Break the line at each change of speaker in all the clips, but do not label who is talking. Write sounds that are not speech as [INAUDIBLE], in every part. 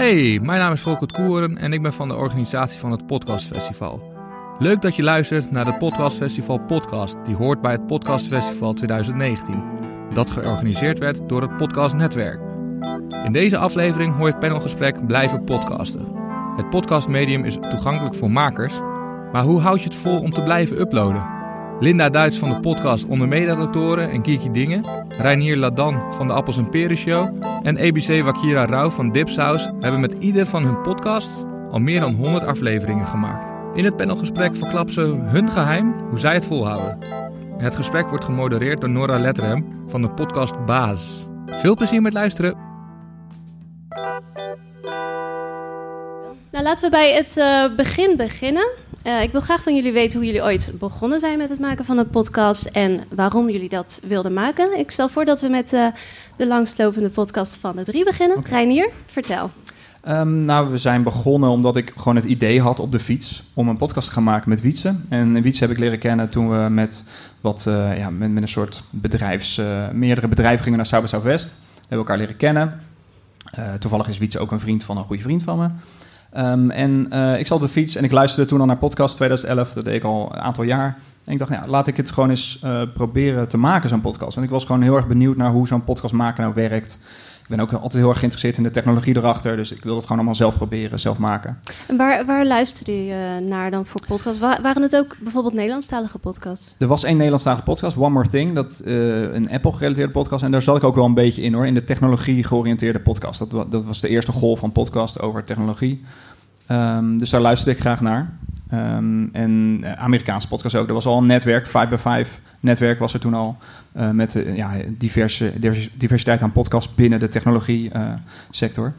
Hey, mijn naam is Volker Koeren en ik ben van de organisatie van het Podcast Festival. Leuk dat je luistert naar de Podcast Festival podcast die hoort bij het Podcast Festival 2019. Dat georganiseerd werd door het Podcast Netwerk. In deze aflevering hoor je het panelgesprek Blijven podcasten. Het podcastmedium is toegankelijk voor makers, maar hoe houd je het vol om te blijven uploaden? Linda Duits van de podcast Onder Mediatoren en Kiki Dingen, Reinier Ladan van de Appels en Peren Show en ABC Wakira Rauw van Dipsaus hebben met ieder van hun podcasts al meer dan 100 afleveringen gemaakt. In het panelgesprek verklappen ze hun geheim hoe zij het volhouden. En het gesprek wordt gemodereerd door Nora Letterham van de podcast Baas. Veel plezier met luisteren.
Nou, laten we bij het uh, begin beginnen. Uh, ik wil graag van jullie weten hoe jullie ooit begonnen zijn met het maken van een podcast en waarom jullie dat wilden maken. Ik stel voor dat we met uh, de langstlopende podcast van de drie beginnen. Okay. Reinier, vertel.
Um, nou, we zijn begonnen omdat ik gewoon het idee had op de fiets om een podcast te gaan maken met Wietse. En Wietse heb ik leren kennen toen we met, wat, uh, ja, met, met, een soort bedrijfs, meerdere bedrijven gingen naar South by Southwest. We hebben elkaar leren kennen. toevallig is Wietse ook een vriend van een goede vriend van me. Um, en uh, ik zat op de fiets en ik luisterde toen al naar podcast 2011. Dat deed ik al een aantal jaar. En ik dacht, nou ja, laat ik het gewoon eens uh, proberen te maken, zo'n podcast. Want ik was gewoon heel erg benieuwd naar hoe zo'n podcast maken nou werkt. Ik ben ook altijd heel erg geïnteresseerd in de technologie erachter. Dus ik wil het gewoon allemaal zelf proberen, zelf maken.
En waar, waar luisterde je naar dan voor podcasts? Wa waren het ook bijvoorbeeld Nederlandstalige podcasts?
Er was één Nederlandstalige podcast, One More Thing. Dat, uh, een Apple-gerelateerde podcast. En daar zat ik ook wel een beetje in hoor. In de technologie georiënteerde podcast. Dat, dat was de eerste golf van podcast over technologie. Um, dus daar luisterde ik graag naar. Um, en uh, Amerikaanse podcast ook. Er was al een netwerk, 5 by 5 netwerk was er toen al. Uh, met uh, ja, diverse, diversiteit aan podcasts binnen de technologie sector.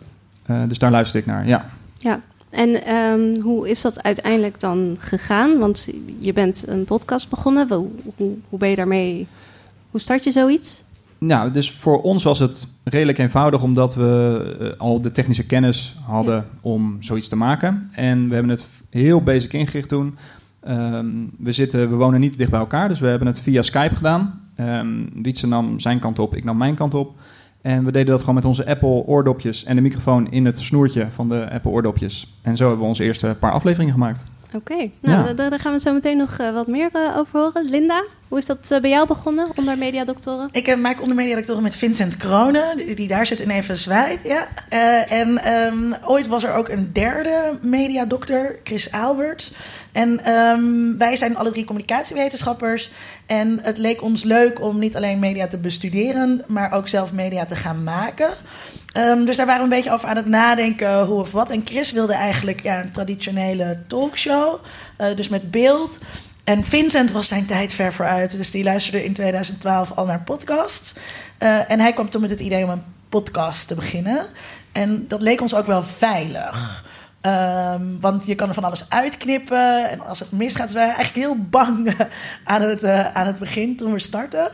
dus daar luisterde ik naar, ja.
Ja, en um, hoe is dat uiteindelijk dan gegaan? Want je bent een podcast begonnen. Hoe, hoe, hoe ben je daarmee... Hoe start je zoiets?
Nou, dus voor ons was het redelijk eenvoudig, omdat we uh, al de technische kennis hadden ja. om zoiets te maken. En we hebben het heel basic ingericht toen. Um, we, zitten, we wonen niet dicht bij elkaar, dus we hebben het via Skype gedaan. Um, Wietse nam zijn kant op, ik nam mijn kant op. En we deden dat gewoon met onze Apple oordopjes en de microfoon in het snoertje van de Apple oordopjes. En zo hebben we onze eerste paar afleveringen gemaakt.
Oké, okay. nou, ja. daar, daar, gaan we zo meteen nog uh, wat meer uh, over horen. Linda, hoe is dat uh, bij jou begonnen onder mediadoktoren?
Ik maak onder mediadoktoren met Vincent Kronen, die, die, daar zit in even zwaait. Ja. en um, ooit was er ook een derde mediadokter, Chris Alberts. En um, wij zijn alle drie communicatiewetenschappers. En het leek ons leuk om niet alleen media te bestuderen, maar ook zelf media te gaan maken. Um, dus daar waren we een beetje over aan het nadenken hoe of wat. En Chris wilde eigenlijk ja, een traditionele talkshow, uh, dus met beeld. En Vincent was zijn tijd ver vooruit, dus die luisterde in 2012 al naar podcasts. Uh, en hij kwam toen met het idee om een podcast te beginnen. En dat leek ons ook wel veilig. Um, want je kan er van alles uitknippen. En als het misgaat, dus we waren eigenlijk heel bang [LAUGHS] aan het, uh, aan het begin toen we startten.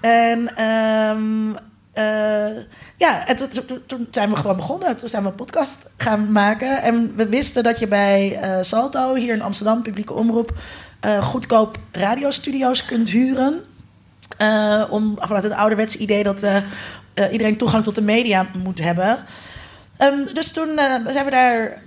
En uh, ja, en toen, zijn we gewoon begonnen. Toen zijn we een podcast gaan maken. En we wisten dat je bij uh, Salto, hier in Amsterdam, publieke omroep, uh, goedkoop radiostudio's kunt huren. Uh, om, vanuit het ouderwetse idee dat iedereen toegang tot de media moet hebben. Um, dus toen zijn we daar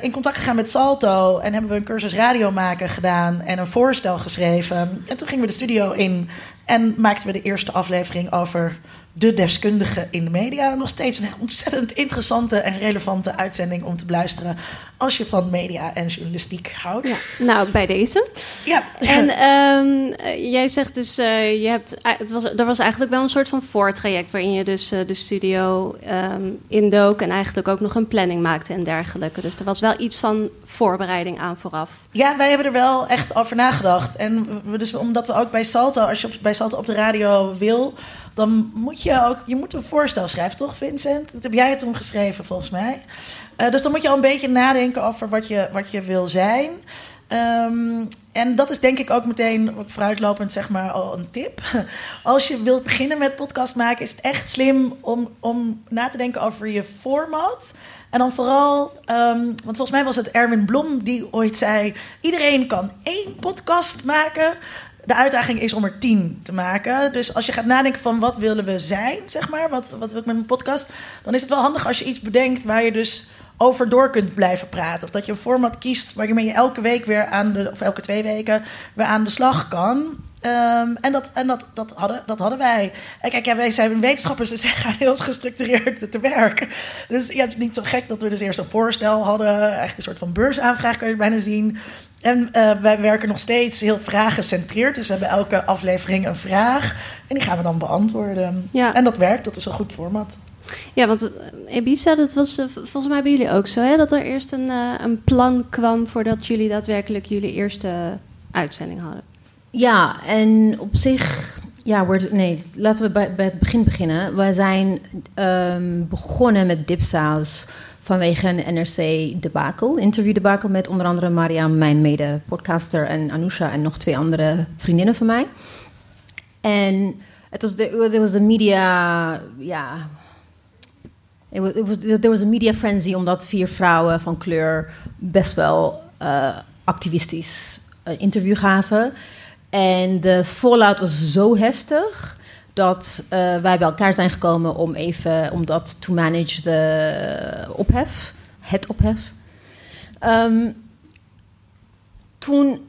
in contact gegaan met Salto en hebben we een cursus radio maken gedaan en een voorstel geschreven. En toen gingen we de studio in en maakten we de eerste aflevering over de deskundige in de media. Nog steeds een ontzettend interessante en relevante uitzending om te beluisteren. Als je van media en journalistiek houdt.
Ja, nou, bij deze.
Ja.
En um, jij zegt dus, uh, je hebt, het was, er was eigenlijk wel een soort van voortraject. waarin je dus uh, de studio um, indook. en eigenlijk ook nog een planning maakte en dergelijke. Dus er was wel iets van voorbereiding aan vooraf.
Ja, wij hebben er wel echt over nagedacht. En we, dus omdat we ook bij Salto, als je op, bij Salto op de radio wil dan moet je ook je moet een voorstel schrijven, toch, Vincent? Dat heb jij toen geschreven, volgens mij. Uh, dus dan moet je al een beetje nadenken over wat je, wat je wil zijn. Um, en dat is denk ik ook meteen vooruitlopend zeg maar al een tip. [LAUGHS] Als je wilt beginnen met podcast maken, is het echt slim om, om na te denken over je format. En dan vooral, um, want volgens mij was het Erwin Blom die ooit zei: iedereen kan één podcast maken. De uitdaging is om er tien te maken. Dus als je gaat nadenken van wat willen we zijn, zeg maar, wat, wat wil ik met mijn podcast, dan is het wel handig als je iets bedenkt waar je dus over door kunt blijven praten. Of dat je een format kiest waarmee je elke week weer aan de, of elke twee weken weer aan de slag kan. Ehm, en dat, en dat, dat, hadden, dat hadden wij. En kijk, wij zijn wetenschappers, dus [LAUGHS] wij gaan heel gestructureerd te werk. Dus ja, het is niet zo gek dat we dus eerst een voorstel hadden. Eigenlijk een soort van beursaanvraag kun je bijna zien. En uh, wij werken nog steeds heel vraaggecentreerd. Dus we hebben elke aflevering een vraag. En die gaan we dan beantwoorden.
Ja.
En dat werkt, dat is een goed format.
Ja, want uh, Ibiza, dat was uh, volgens mij bij jullie ook zo, hè? Dat er eerst een, een plan kwam voordat jullie daadwerkelijk jullie eerste uitzending hadden.
Ja, en op zich, ja, nee, laten we bij, bij het begin beginnen. We zijn um, begonnen met dipsaus vanwege een NRC-debakel, interview-debakel met onder andere Mariam, mijn mede-podcaster, en Anousha en nog twee andere vriendinnen van mij. En het was de, was media, ja, it was, it was, there was a media frenzy omdat vier vrouwen van kleur best wel uh, activistisch uh, interview gaven. En de fallout was zo heftig dat uh, wij bij elkaar zijn gekomen om even om dat to manage de ophef, het ophef. Um, toen,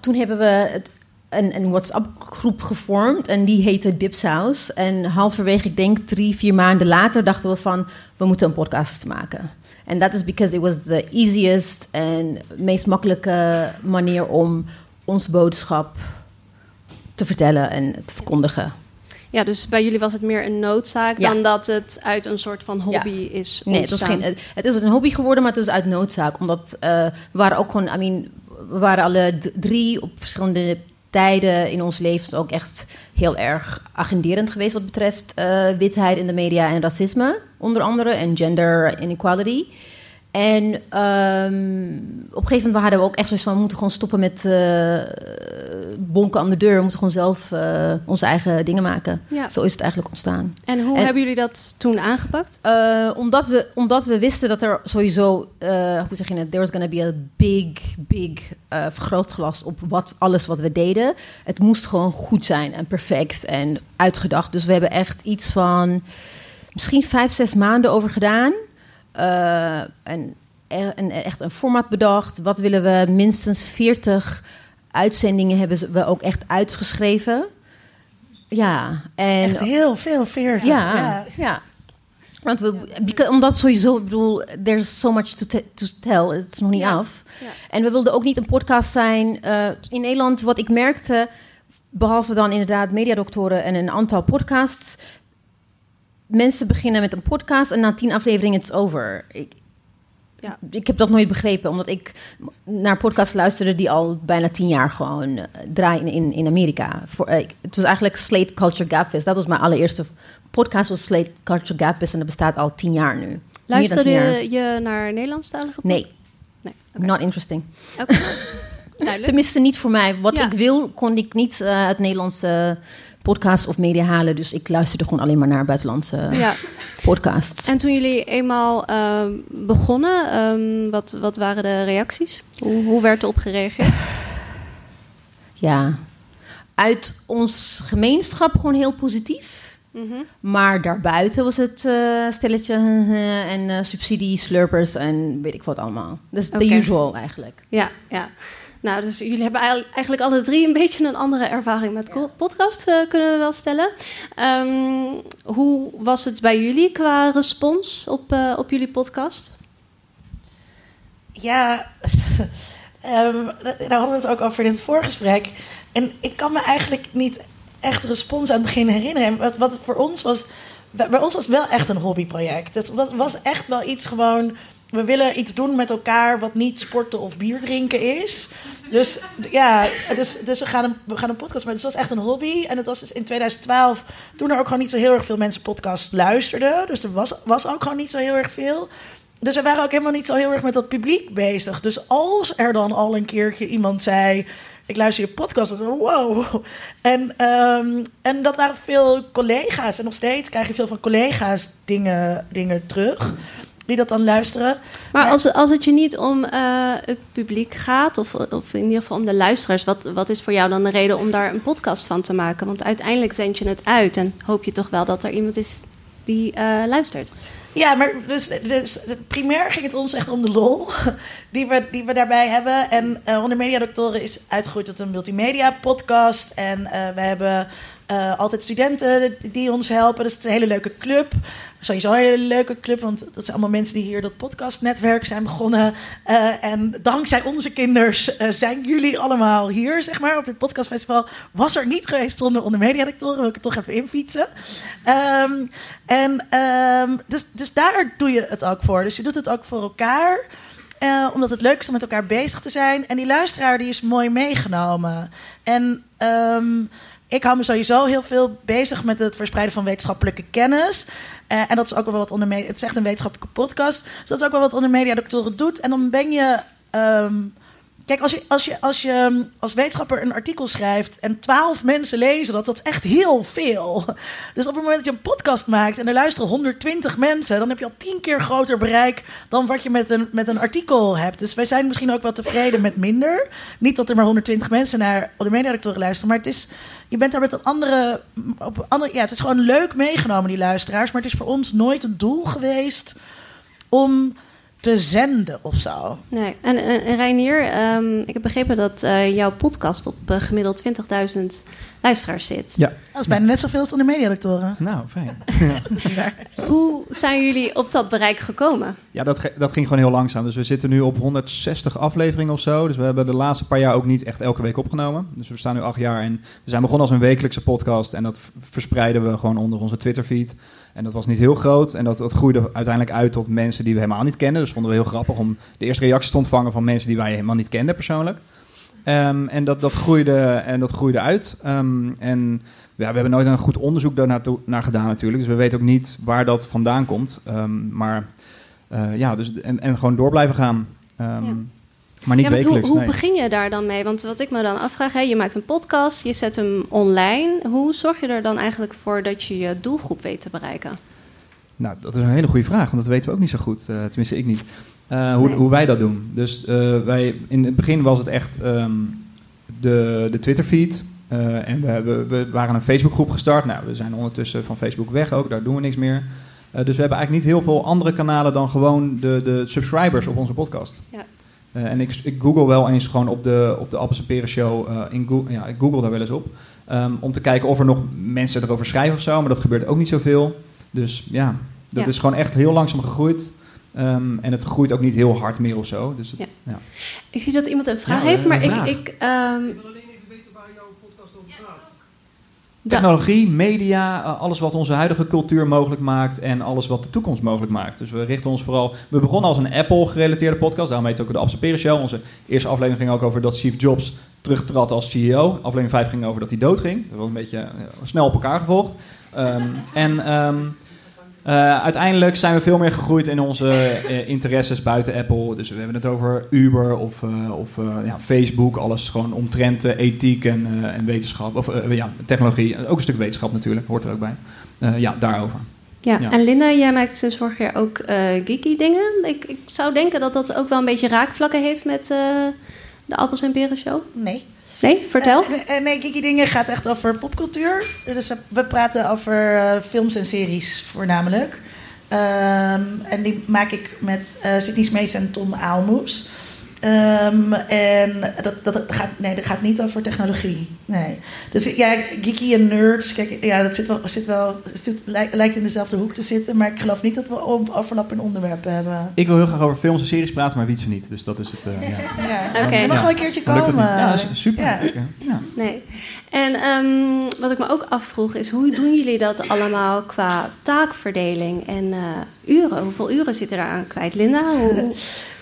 toen hebben we een, een WhatsApp-groep gevormd en die heette Dipsaus. En halverwege, ik denk drie, vier maanden later, dachten we van we moeten een podcast maken. En dat is because it was the easiest en meest makkelijke manier om ons boodschap te vertellen en te verkondigen.
Ja, dus bij jullie was het meer een noodzaak
Ja.
dan dat het uit een soort van hobby
Ja.
is
Nee, het, was
ontstaan.
geen, het, het is een hobby geworden, maar het is uit noodzaak. Omdat eh, we waren ook gewoon, I mean, we waren alle drie op verschillende tijden in ons leven ook echt heel erg agenderend geweest wat betreft eh, witheid in de media en racisme, onder andere, en gender inequality. En ehm, op een gegeven moment hadden we ook echt zoiets van... we moeten gewoon stoppen met eh, bonken aan de deur. We moeten gewoon zelf eh, onze eigen dingen maken.
Ja.
Zo is het eigenlijk ontstaan.
En hoe
En-
hebben jullie dat toen aangepakt?
Eh, omdat, we, omdat we wisten dat er sowieso, hoe zeg je het, there was going to be a big, big vergrootglas op wat, alles wat we deden. Het moest gewoon goed zijn en perfect en uitgedacht. Dus we hebben echt iets van misschien vijf, zes maanden over gedaan. Eh, en, echt een format bedacht. Wat willen we? Minstens 40 uitzendingen hebben we ook echt uitgeschreven. Ja, en
Echt heel veel, veertig.
ja, ja. Want we, omdat sowieso, ik bedoel, there's so much to, to tell. Het is nog niet
Ja.
af.
Ja.
En we wilden ook niet een podcast zijn. eh, in Nederland, wat ik merkte, behalve dan inderdaad mediadoktoren en een aantal podcasts. Mensen beginnen met een podcast en na tien afleveringen is het over. Ik,
Ja.
ik heb dat nooit begrepen, omdat ik naar podcasts luisterde die al bijna tien jaar gewoon eh, draaien in, in Amerika. Voor, eh, het was eigenlijk Slate Culture Gapfest. Dat was mijn allereerste podcast, was Slate Culture Gapfest en dat bestaat al tien jaar nu.
Luisterde
jaar.
je naar Nederlandstalige pod-
Nee,
Nee, oké.
not interesting. [LAUGHS] Tenminste, niet voor mij. Wat
Ja.
ik wil, kon ik niet eh, uit Nederlandse podcasts of media halen. Dus ik luisterde gewoon alleen maar naar buitenlandse
Ja.
podcasts.
En toen jullie eenmaal ehm, begonnen, ehm, wat, wat waren de reacties? Hoe, hoe werd erop gereageerd? [LAUGHS]
Ja, uit ons gemeenschap gewoon heel positief.
Mhm.
Maar daarbuiten was het eh, stelletje [LAUGHS] en eh, subsidie, slurpers en weet ik wat allemaal. Dat is the usual eigenlijk.
Ja, ja. Nou, dus jullie hebben eigenlijk- alle drie een beetje een andere ervaring met podcast, eh, kunnen we wel stellen. Ehm, hoe was het bij jullie qua respons op, eh, op jullie podcast?
Ja, [LAUGHS] ehm, daar hadden we het ook over in het voorgesprek. En ik kan me eigenlijk niet echt respons aan het begin herinneren. En Wat, wat voor ons was, bij ons was het wel echt een hobbyproject. Was, was echt wel iets gewoon. We willen iets doen met elkaar wat niet sporten of bier drinken is. Dus ja, dus, dus we, gaan een, we gaan een podcast maken. Dus het was echt een hobby. En het was dus in 2012, toen er ook gewoon niet zo heel erg veel mensen podcast luisterden. Dus er was, was ook gewoon niet zo heel erg veel. Dus we waren ook helemaal niet zo heel erg met dat publiek bezig. Dus als er dan al een keertje iemand zei... ik luister je podcast, wow. En, ehm, en dat waren veel collega's. En nog steeds krijg je veel van collega's dingen, dingen terug. Die dat dan luisteren.
Maar als, als het je niet om eh, het publiek gaat, of, of in ieder geval om de luisteraars, wat, wat is voor jou dan de reden om daar een podcast van te maken? Want uiteindelijk zend je het uit en hoop je toch wel dat er iemand is die uh, luistert.
Ja, maar dus, dus primair ging het ons echt om de lol [LAUGHS] die we, die we daarbij hebben. En uh, Onder Media Doctoren is uitgegroeid tot een multimedia podcast. En uh, we hebben uh, altijd studenten die ons helpen. Het is een hele leuke club. Sowieso een hele leuke club, want dat zijn allemaal mensen die hier dat podcastnetwerk zijn begonnen. Uh, en dankzij onze kinders uh, zijn jullie allemaal hier, zeg maar, op dit podcastfestival. Was er niet geweest zonder onder mediadictoren, wil ik er toch even infietsen. Um, en um, dus, dus daar doe je het ook voor. Dus je doet het ook voor elkaar. Omdat het leuk is om met elkaar bezig te zijn. En die luisteraar die is mooi meegenomen. En um, ik hou me sowieso heel veel bezig met het verspreiden van wetenschappelijke kennis. Uh, en dat is ook wel wat onder media. Het is echt een wetenschappelijke podcast. Dus dat is ook wel wat onder mediadoctoren doet. En dan ben je. Um, kijk, als je, als je als je als wetenschapper een artikel schrijft en twaalf mensen lezen dat, dat is echt heel veel. Dus op het moment dat je een podcast maakt en er luisteren 120 mensen, dan heb je al tien keer groter bereik dan wat je met een, met een artikel hebt. Dus wij zijn misschien ook wel tevreden met minder. Niet dat er maar 120 mensen naar de mediadoctoren luisteren, maar het is je bent daar met een andere, op andere. Ja, het is gewoon leuk meegenomen, die luisteraars. Maar het is voor ons nooit het doel geweest om te zenden of zo.
Nee, en, en Reinier, um, ik heb begrepen dat uh, jouw podcast op uh, gemiddeld 20.000 luisteraars zit.
Ja.
Dat is bijna net zoveel als de mediadoctoren.
Nou, fijn. [LAUGHS]
Hoe zijn jullie op dat bereik gekomen?
Ja, dat, dat ging gewoon heel langzaam. Dus we zitten nu op 160 afleveringen of zo. Dus we hebben de laatste paar jaar ook niet echt elke week opgenomen. Dus we staan nu acht jaar en we zijn begonnen als een wekelijkse podcast. En dat verspreiden we gewoon onder onze Twitterfeed. En dat was niet heel groot. En dat, dat groeide uiteindelijk uit tot mensen die we helemaal niet kennen. Dus vonden we heel grappig om de eerste reacties te ontvangen van mensen die wij helemaal niet kenden persoonlijk. Um, en dat, dat, groeide, en dat groeide uit. Um, en ja, we hebben nooit een goed onderzoek daarnaar naar gedaan natuurlijk. Dus we weten ook niet waar dat vandaan komt. Um, maar uh, ja, dus, en, en gewoon door blijven gaan. Maar niet
ja,
wekelijks.
Hoe, hoe
nee.
begin je daar dan mee? Want wat ik me dan afvraag, hè, je maakt een podcast, je zet hem online. Hoe zorg je er dan eigenlijk voor dat je je doelgroep weet te bereiken?
Nou, dat is een hele goede vraag, want dat weten we ook niet zo goed. Uh, tenminste, ik niet. Uh, hoe, nee. hoe, wij dat doen. Dus uh, wij, in het begin was het echt um, de, de Twitter-feed. En we, hebben, we waren een Facebookgroep gestart. Nou, we zijn ondertussen van Facebook weg ook, daar doen we niks meer. dus we hebben eigenlijk niet heel veel andere kanalen dan gewoon de, de subscribers op onze podcast.
Ja.
En ik, ik, google wel eens gewoon op de, op de Appels en Peren Show. in Google, ja, ik google daar wel eens op. Um, om te kijken of er nog mensen erover schrijven of zo. Maar dat gebeurt ook niet zoveel. Dus ja, dat
Ja.
is gewoon echt heel langzaam gegroeid. Um, en het groeit ook niet heel hard meer of zo. Dus het,
Ja.
ja.
Ik zie dat iemand een vraag
Ja,
heeft, maar
vraag.
ik... ik ehm,
Ik wil alleen even weten waar jouw podcast over gaat.
da-
Technologie, media, uh, alles wat onze huidige cultuur mogelijk maakt en alles wat de toekomst mogelijk maakt. Dus we richten ons vooral. We begonnen als een Apple-gerelateerde podcast. Daarom heet het ook de Absaperen Show. Onze eerste aflevering ging ook over dat Steve Jobs terugtrad als CEO. Aflevering 5 ging over dat hij doodging. Dat was een beetje uh, snel op elkaar gevolgd. Um, en um, uh, uiteindelijk zijn we veel meer gegroeid in onze uh, interesses buiten Apple. Dus we hebben het over Uber of, uh, of ja, Facebook. Alles gewoon omtrent ethiek en, en wetenschap. Of ja, technologie. Ook een stuk wetenschap natuurlijk, hoort er ook bij. ja, daarover.
ja.
ja.
en Linda, jij maakt sinds vorig jaar ook eh, geeky dingen. Ik, ik zou denken dat dat ook wel een beetje raakvlakken heeft met eh, de Appels en Peren Show.
Nee.
Nee, vertel.
Eh, eh, nee, Kiki Dingen gaat echt over popcultuur. Dus we, praten over eh, films en series voornamelijk. Ehm, en die maak ik met eh Sidney Smees en Tom Aalmoes. Ehm, en dat, dat, gaat, nee, dat gaat niet over technologie. Nee. Dus ja, geeky en nerds, kijk, ja, dat zit wel, zit wel, zit- lijkt, lijkt in dezelfde hoek te zitten. Maar ik geloof niet dat we overlap in onderwerpen hebben.
Ik wil heel graag over films en series praten, maar Wietse niet. Dus dat is het. uh, ja. [LAUGHS]
Ja.
Oké.
Je mag
Ja.
wel een keertje komen.
Ja, super.
Ja.
Ja.
Nee. En ehm, wat ik me ook afvroeg is, hoe doen jullie dat allemaal qua taakverdeling en eh, uren? Hoeveel uren zitten daar aan kwijt? Linda, hoe, [LAUGHS]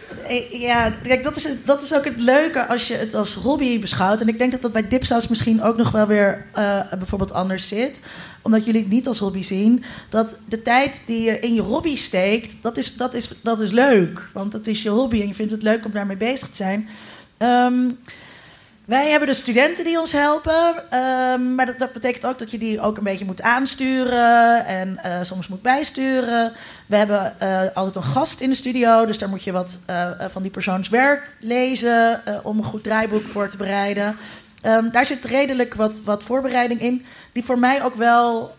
Ja, kijk, dat is, dat is ook het leuke als je het als hobby beschouwt. En ik denk dat dat bij Dipsaus misschien ook nog wel weer eh, bijvoorbeeld anders zit. Omdat jullie het niet als hobby zien. Dat de tijd die je in je hobby steekt, dat is, dat is, dat is leuk. Want het is je hobby en je vindt het leuk om daarmee bezig te zijn. Ehm, Wij hebben de studenten die ons helpen. ehm, maar dat, betekent ook dat je die ook een beetje moet aansturen en eh, soms moet bijsturen. We hebben eh, altijd een gast in de studio, dus daar moet je wat eh, van die persoons werk lezen om een goed draaiboek voor te bereiden. Ehm, daar zit redelijk wat, wat voorbereiding in, die voor mij ook wel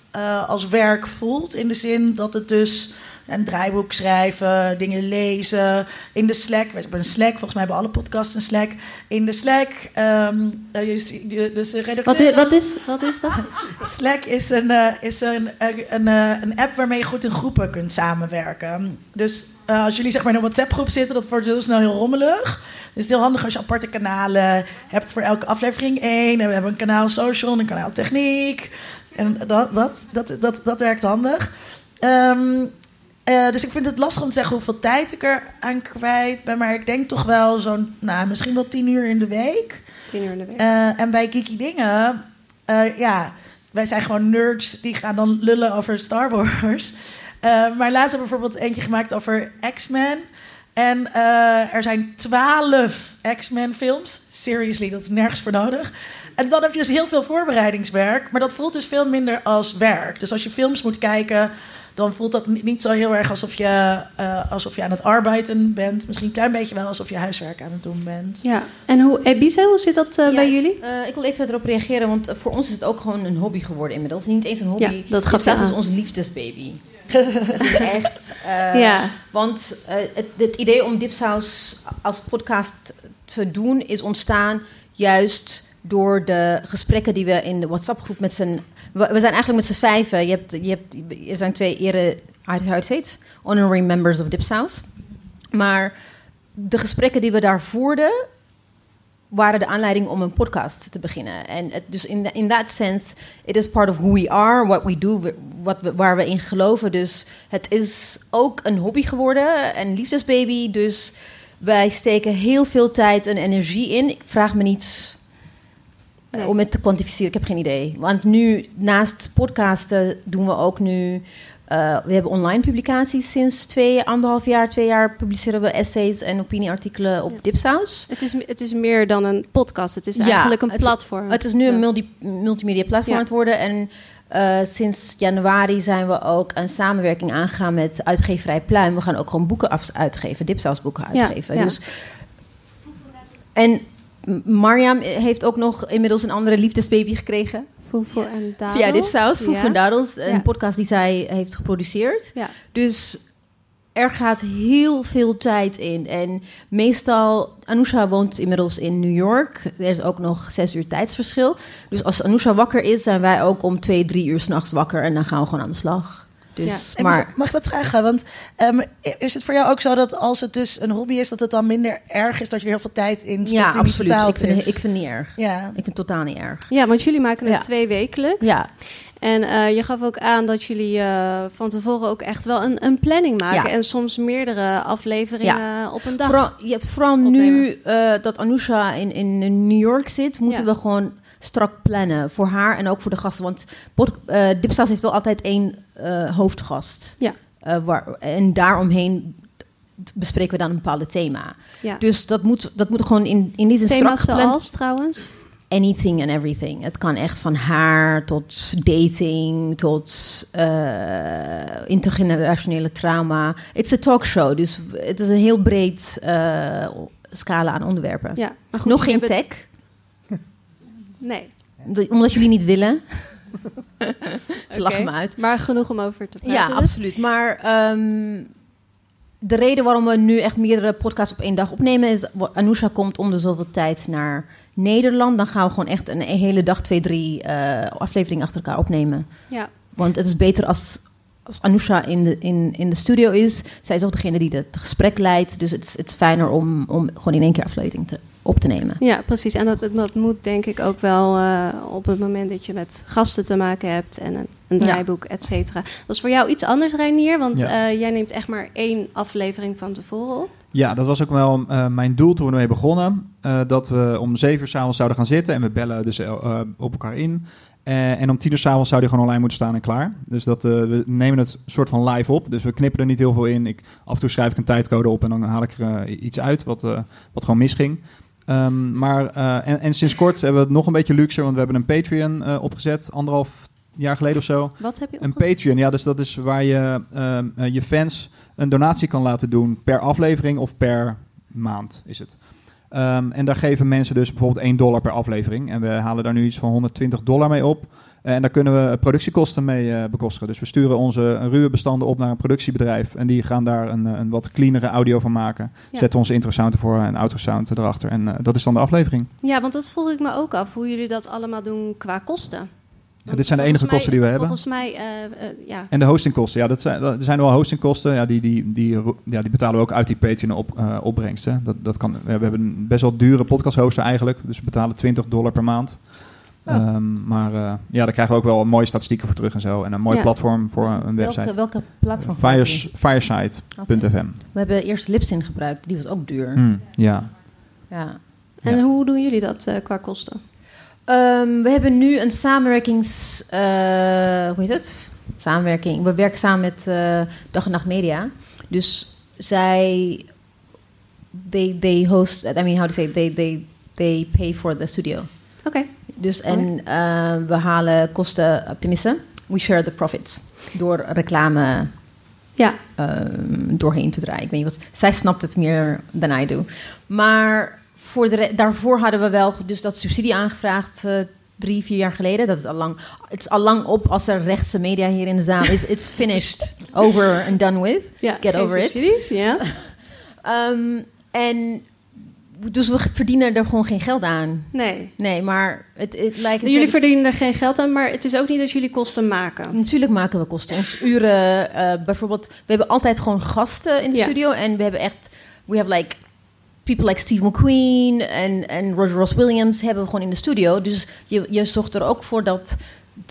als werk voelt. In de zin dat het dus een draaiboek schrijven, dingen lezen. In de Slack, we hebben een Slack, volgens mij hebben alle podcasts een Slack. In de Slack, ehm, eh, dus dus de redacteur-
Wat is, wat is, wat is dat? [LAUGHS]
Slack is, een, eh, is een, een, een, eh, een app waarmee je goed in groepen kunt samenwerken. Dus eh, als jullie zeg maar in een WhatsApp-groep zitten, dat wordt heel snel heel rommelig. Dus het is heel handig als je aparte kanalen hebt voor elke aflevering één. En we hebben een kanaal social en een kanaal techniek. En dat, dat, dat, dat, dat werkt handig. Ehm, eh, dus ik vind het lastig om te zeggen hoeveel tijd ik er aan kwijt ben. Maar ik denk toch wel zo'n, nou, misschien wel tien uur in de week.
Tien uur in de week.
Eh, en bij Geeky Dingen, eh, ja, wij zijn gewoon nerds die gaan dan lullen over Star Wars. [LAUGHS] Maar laatst hebben we bijvoorbeeld eentje gemaakt over X-Men. En er zijn twaalf X-Men films. Seriously, dat is nergens voor nodig. En dan heb je dus heel veel voorbereidingswerk. Maar dat voelt dus veel minder als werk. Dus als je films moet kijken, dan voelt dat ni- niet zo heel erg alsof je, eh, alsof je aan het arbeiden bent. Misschien een klein beetje wel alsof je huiswerk aan het doen bent.
Ja. En hoe, Ebice, hoe zit dat eh,
Ja,
bij jullie?
eh, ik wil even erop reageren, want voor ons is het ook gewoon een hobby geworden inmiddels. Niet eens een hobby.
Ja, dat
Het is
aan.
onze liefdesbaby. [LAUGHS] is echt. eh,
Ja.
Want het, het idee om Dipsaus als podcast te doen is ontstaan juist door de gesprekken die we in de WhatsApp-groep met z'n... We, zijn eigenlijk met z'n vijven. Je hebt, je hebt, er zijn twee ere... Heet? Honorary members of Dipsaus. Maar de gesprekken die we daar voerden waren de aanleiding om een podcast te beginnen. En dus in, in that sense, it is part of who we are, what we do, wat we, waar we in geloven. Dus het is ook een hobby geworden, een liefdesbaby. Dus wij steken heel veel tijd en energie in. Ik vraag me niet
Nee.
om het te kwantificeren, ik heb geen idee. Want nu, naast podcasten, doen we ook nu... eh, we hebben online publicaties sinds twee, anderhalf jaar, twee jaar publiceren we essays en opinieartikelen op
Ja.
Dipsaus.
Het is, het is meer dan een podcast. Het is
Ja,
eigenlijk een
het-
platform.
Het is nu
Ja.
een multi, multimedia platform aan het worden. En eh, sinds januari zijn we ook een samenwerking aangegaan met uitgeverij Pluim. We gaan ook gewoon boeken af, uitgeven, Dipsaus boeken uitgeven. Dus, en Mariam heeft ook nog inmiddels een andere liefdesbaby gekregen.
Foefo en Dadels.
Via Foef
Ja.
en Dadels. Een
Ja.
podcast die zij heeft geproduceerd.
Ja.
Dus er gaat heel veel tijd in. En meestal, Anousha woont inmiddels in New York. Er is ook nog zes uur tijdsverschil. Dus als Anousha wakker is, zijn wij ook om twee, drie uur s'nachts wakker. En dan gaan we gewoon aan de slag. Dus,
Ja.
Maar
mag- mag ik wat vragen? Want ehm, is het voor jou ook zo dat als het dus een hobby is, dat het dan minder erg is dat je er heel veel tijd in stopt
ja,
niet
absoluut.
betaald
Ik vind,
is?
ik vind het niet erg.
ja.
Ik vind het totaal niet erg.
ja, want jullie maken het
Ja.
twee wekelijks.
Ja,
En eh, je gaf ook aan dat jullie eh, van tevoren ook echt wel een, een planning maken.
Ja.
En soms meerdere afleveringen op een dag.
Vooral, je hebt vooral nu eh, dat Anousha in, in New York zit, moeten
Ja.
we gewoon strak plannen. Voor haar en ook voor de gasten. Want Dipsaus heeft wel altijd één eh, hoofdgast.
Ja.
Eh, waar, en daaromheen bespreken we dan een bepaald thema.
ja.
Dus dat moet, dat moet gewoon in, in die zin strak
Thema's
gepland.
zoals trouwens.
Anything and everything. Het kan echt van haar tot dating, tot intergenerationele trauma. Het is een talkshow, dus het is een heel breed scala aan onderwerpen.
Ja, maar goed,
Nog geen tech,
Nee,
omdat jullie niet willen. [LAUGHS] Ze lachen me uit.
maar genoeg om over te praten.
Ja,
dus.
absoluut. Maar ehm, de reden waarom we nu echt meerdere podcasts op één dag opnemen is... Anousha komt om de zoveel tijd naar Nederland. Dan gaan we gewoon echt een hele dag, twee, drie eh, afleveringen achter elkaar opnemen.
Ja,
Want het is beter als, als Anousha in de, in, in de studio is. Zij is ook degene die het gesprek leidt. Dus het is, het is fijner om, om gewoon in één keer aflevering te, op te nemen.
ja, precies. En dat, dat moet denk ik ook wel eh, op het moment dat je met gasten te maken hebt en een, een
Ja.
draaiboek, et cetera. Dat is voor jou iets anders, Reinier, want
Ja.
eh, jij neemt echt maar één aflevering van tevoren op.
Ja, dat was ook wel eh, mijn doel toen we ermee begonnen. Eh, dat we om zeven uur s'avonds zouden gaan zitten en we bellen dus eh, op elkaar in. Eh, en om tien uur s'avonds zou die gewoon online moeten staan en klaar. Dus dat, eh, we nemen het soort van live op. Dus we knippen er niet heel veel in. Ik, af en toe schrijf ik een tijdcode op en dan haal ik er iets uit wat, eh, wat gewoon misging. Ehm, maar, eh, en, en sinds kort hebben we het nog een beetje luxer, want we hebben een Patreon eh, opgezet, anderhalf jaar geleden of zo.
Wat heb je
Een
opgezet?
Patreon, ja, dus dat is waar je ehm, eh, je fans een donatie kan laten doen per aflevering of per maand is het. Ehm, en daar geven mensen dus bijvoorbeeld 1 dollar per aflevering. En we halen daar nu iets van 120 dollar mee op. Eh, en daar kunnen we productiekosten mee eh, bekostigen. Dus we sturen onze ruwe bestanden op naar een productiebedrijf. En die gaan daar een, eh, een wat cleanere audio van maken.
Ja.
Zetten onze intro sound ervoor en outro sound erachter. En dat is dan de aflevering.
Ja, want dat vroeg ik me ook af, hoe jullie dat allemaal doen qua kosten.
Ja, dit zijn de enige kosten die we hebben.
Volgens mij, ja.
En de hostingkosten, ja, dat zijn, er zijn wel hostingkosten. Ja, die, die, die, ja, die betalen we ook uit die Patreon op, opbrengsten. Dat, dat kan, we hebben een best wel dure podcast hoster eigenlijk. Dus we betalen 20 dollar per maand.
Oh.
Ehm, maar eh, ja, daar krijgen we ook wel mooie statistieken voor terug en zo. En een mooi
Ja.
platform voor een website.
Welke, welke platform?
Fires, Fireside.fm.
We hebben eerst Libsyn gebruikt, die was ook duur.
Mm, ja.
Ja.
En
Ja.
hoe doen jullie dat eh, qua kosten?
Ehm, we hebben nu een samenwerkings... eh, hoe heet het? Samenwerking. We werken samen met eh, Dag en Nacht Media. Dus zij... They, they host... I mean, how to say... They, they, they pay for the studio.
Oké,
Dus en eh, we halen kosten... Tenminste, we share the profits. Door reclame
ja.
ehm, doorheen te draaien. Ik weet niet wat. Zij snapt het meer dan I do. Maar voor de daarvoor hadden we wel dus dat subsidie aangevraagd. eh, Drie, vier jaar geleden. Dat is al lang, het is al lang op als er rechtse media hier in de zaal is. It's finished, [LAUGHS] over and done with.
ja
Get over it.
subsidies, Ja. [LAUGHS]
Ehm, en dus we verdienen er gewoon geen geld aan.
Nee.
Nee, maar het, het lijkt.
Jullie verdienen er geen geld aan, maar het is ook niet dat jullie kosten maken.
Natuurlijk maken we kosten. Ons uren, eh, bijvoorbeeld, we hebben altijd gewoon gasten in de
Ja.
studio. En we hebben echt, we have like people like Steve McQueen en, en Roger Ross Williams hebben we gewoon in de studio. Dus je, je zorgt er ook voor dat,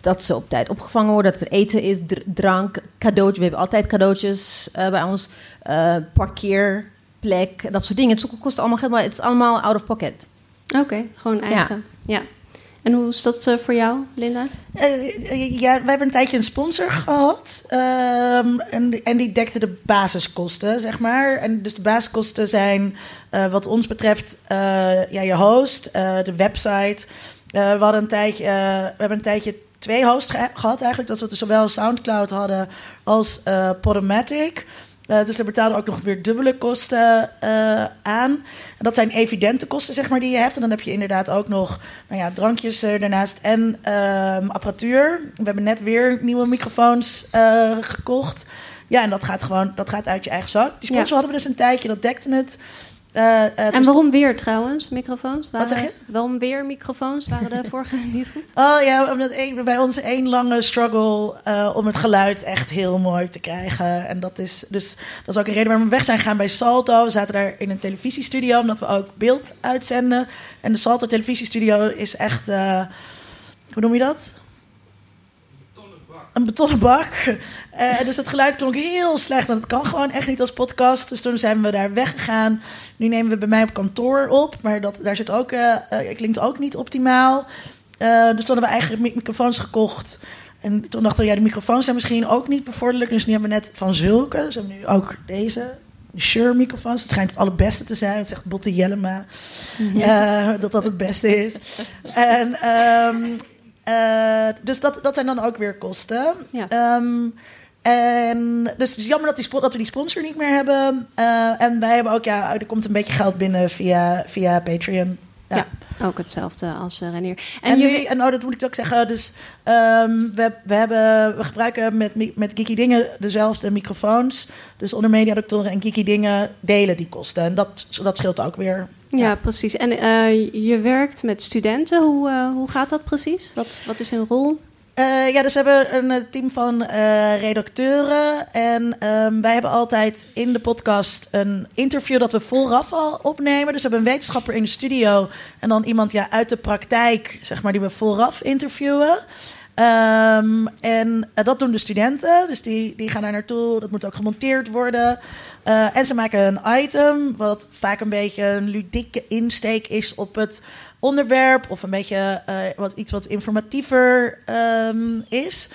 dat ze op tijd opgevangen worden, dat er eten is, dr- drank, cadeautjes. We hebben altijd cadeautjes eh, bij ons, eh, parkeerplek, dat soort dingen. Het kost allemaal geld, maar het is allemaal out of pocket.
Oké, gewoon eigen. Ja. En hoe is dat eh, voor jou, Linda?
Eh, ja, wij hebben een tijdje een sponsor gehad. ehm, en, en die dekte de basiskosten, zeg maar. En dus de basiskosten zijn, eh, wat ons betreft, eh, ja, je host, eh, de website. Eh, we, hadden een tijdje, eh, we hebben een tijdje twee hosts ge- gehad eigenlijk. Dat we dus zowel Soundcloud hadden als eh Podomatic. Eh, dus daar betaalden we ook nog weer dubbele kosten eh, aan. En dat zijn evidente kosten, zeg maar, die je hebt. En dan heb je inderdaad ook nog nou ja, drankjes eh, daarnaast en ehm, apparatuur. We hebben net weer nieuwe microfoons gekocht. Ja, en dat gaat gewoon dat gaat uit je eigen zak. Die sponsor
Ja.
hadden we dus een tijdje, dat dekte het. Eh, eh,
En waarom weer trouwens, microfoons? Waren,
zeg je?
Waarom weer microfoons? Waren de [LAUGHS] vorige niet goed?
Oh ja, omdat bij ons één lange struggle eh, om het geluid echt heel mooi te krijgen. En dat is dus dat is ook een reden waarom we weg zijn gegaan bij Salto. We zaten daar in een televisiestudio, omdat we ook beeld uitzenden. En de Salto televisiestudio is echt, hoe noem je dat? Een betonnen bak. Eh, dus het geluid klonk heel slecht. En dat kan gewoon echt niet als podcast. Dus toen zijn we daar weggegaan. Nu nemen we bij mij op kantoor op. Maar dat, daar zit ook, eh, klinkt ook niet optimaal. Dus toen hebben we eigen mi- microfoons gekocht. En toen dachten we, ja, de microfoons zijn misschien ook niet bevorderlijk. Dus nu hebben we net van zulke. Dus we hebben nu ook deze. De Shure microfoons. Het schijnt het allerbeste te zijn. Het zegt Botte Jellema. dat dat het beste is. en, ehm, eh, dus dat, dat zijn dan ook weer kosten.
Ja.
Ehm, en dus het is jammer dat, die, dat we die sponsor niet meer hebben. Eh, en wij hebben ook, ja, er komt een beetje geld binnen via, via Patreon. Ja.
Ook hetzelfde als uh, Renier.
En, jullie, en oh, dat moet ik ook zeggen. Dus ehm, we, we, hebben, we gebruiken met, met Geeky Dingen dezelfde microfoons. Dus onder mediadoktoren en Geeky Dingen delen die kosten. En dat, dat scheelt ook weer.
Ja, precies. En eh, je werkt met studenten. Hoe, eh, hoe gaat dat precies? Wat, wat is hun rol?
Eh, ja, dus we hebben een eh, team van eh, redacteuren. En ehm, wij hebben altijd in de podcast een interview dat we vooraf al opnemen. Dus we hebben een wetenschapper in de studio. En dan iemand ja, uit de praktijk, zeg maar, die we vooraf interviewen. Ehm, en dat doen de studenten. Dus die, die gaan daar naartoe. Dat moet ook gemonteerd worden. En ze maken een item, wat vaak een beetje een ludieke insteek is op het onderwerp. Of een beetje uh, wat, iets wat informatiever um, is.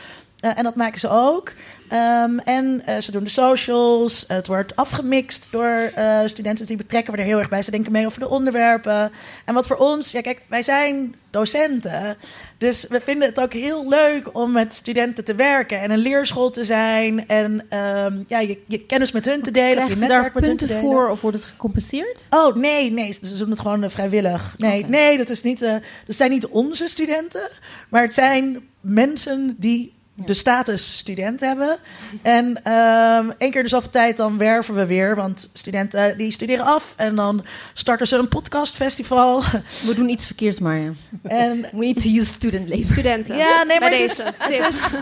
Eh, en dat maken ze ook. Ehm, en eh, ze doen de socials. Het wordt afgemixt door eh, studenten die betrekken we er heel erg bij. Ze denken mee over de onderwerpen. En wat voor ons, ja, kijk, wij zijn docenten. Dus we vinden het ook heel leuk om met studenten te werken en een leerschool te zijn. En ehm, ja, je, je kennis met hun te delen. of je netwerk
daar
met hun te
punten voor of wordt het gecompenseerd?
Oh, nee, nee, ze doen het gewoon vrijwillig. Nee, nee dat, is niet, eh, dat zijn niet onze studenten, maar het zijn mensen die de status student hebben. En ehm één keer de zoveel tijd dan werven we weer, want studenten die studeren af en dan starten ze een podcastfestival.
We doen iets verkeerds, maar ja.
en
We need to use student labor.
Studenten.
Ja, nee, maar het is- [LAUGHS]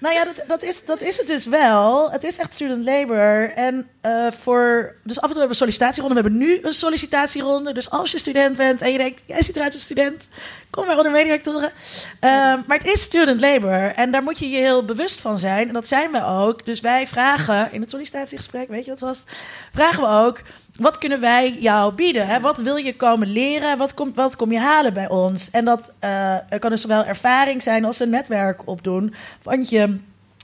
Nou ja, dat, dat, is, dat is het dus wel. Het is echt student labor. En eh, voor. Dus af en toe hebben we sollicitatieronde. We hebben nu een sollicitatieronde. Dus als je student bent en je denkt, jij ziet eruit als student, kom maar onder mediactoren. Ehm maar het is student labor. En daar moet je je heel bewust van zijn. En dat zijn we ook. Dus wij vragen in het sollicitatiegesprek, weet je wat was? Vragen we ook. Wat kunnen wij jou bieden? Hè? Wat wil je komen leren? Wat kom, wat kom je halen bij ons? En dat eh, kan dus zowel ervaring zijn als een netwerk opdoen. Want je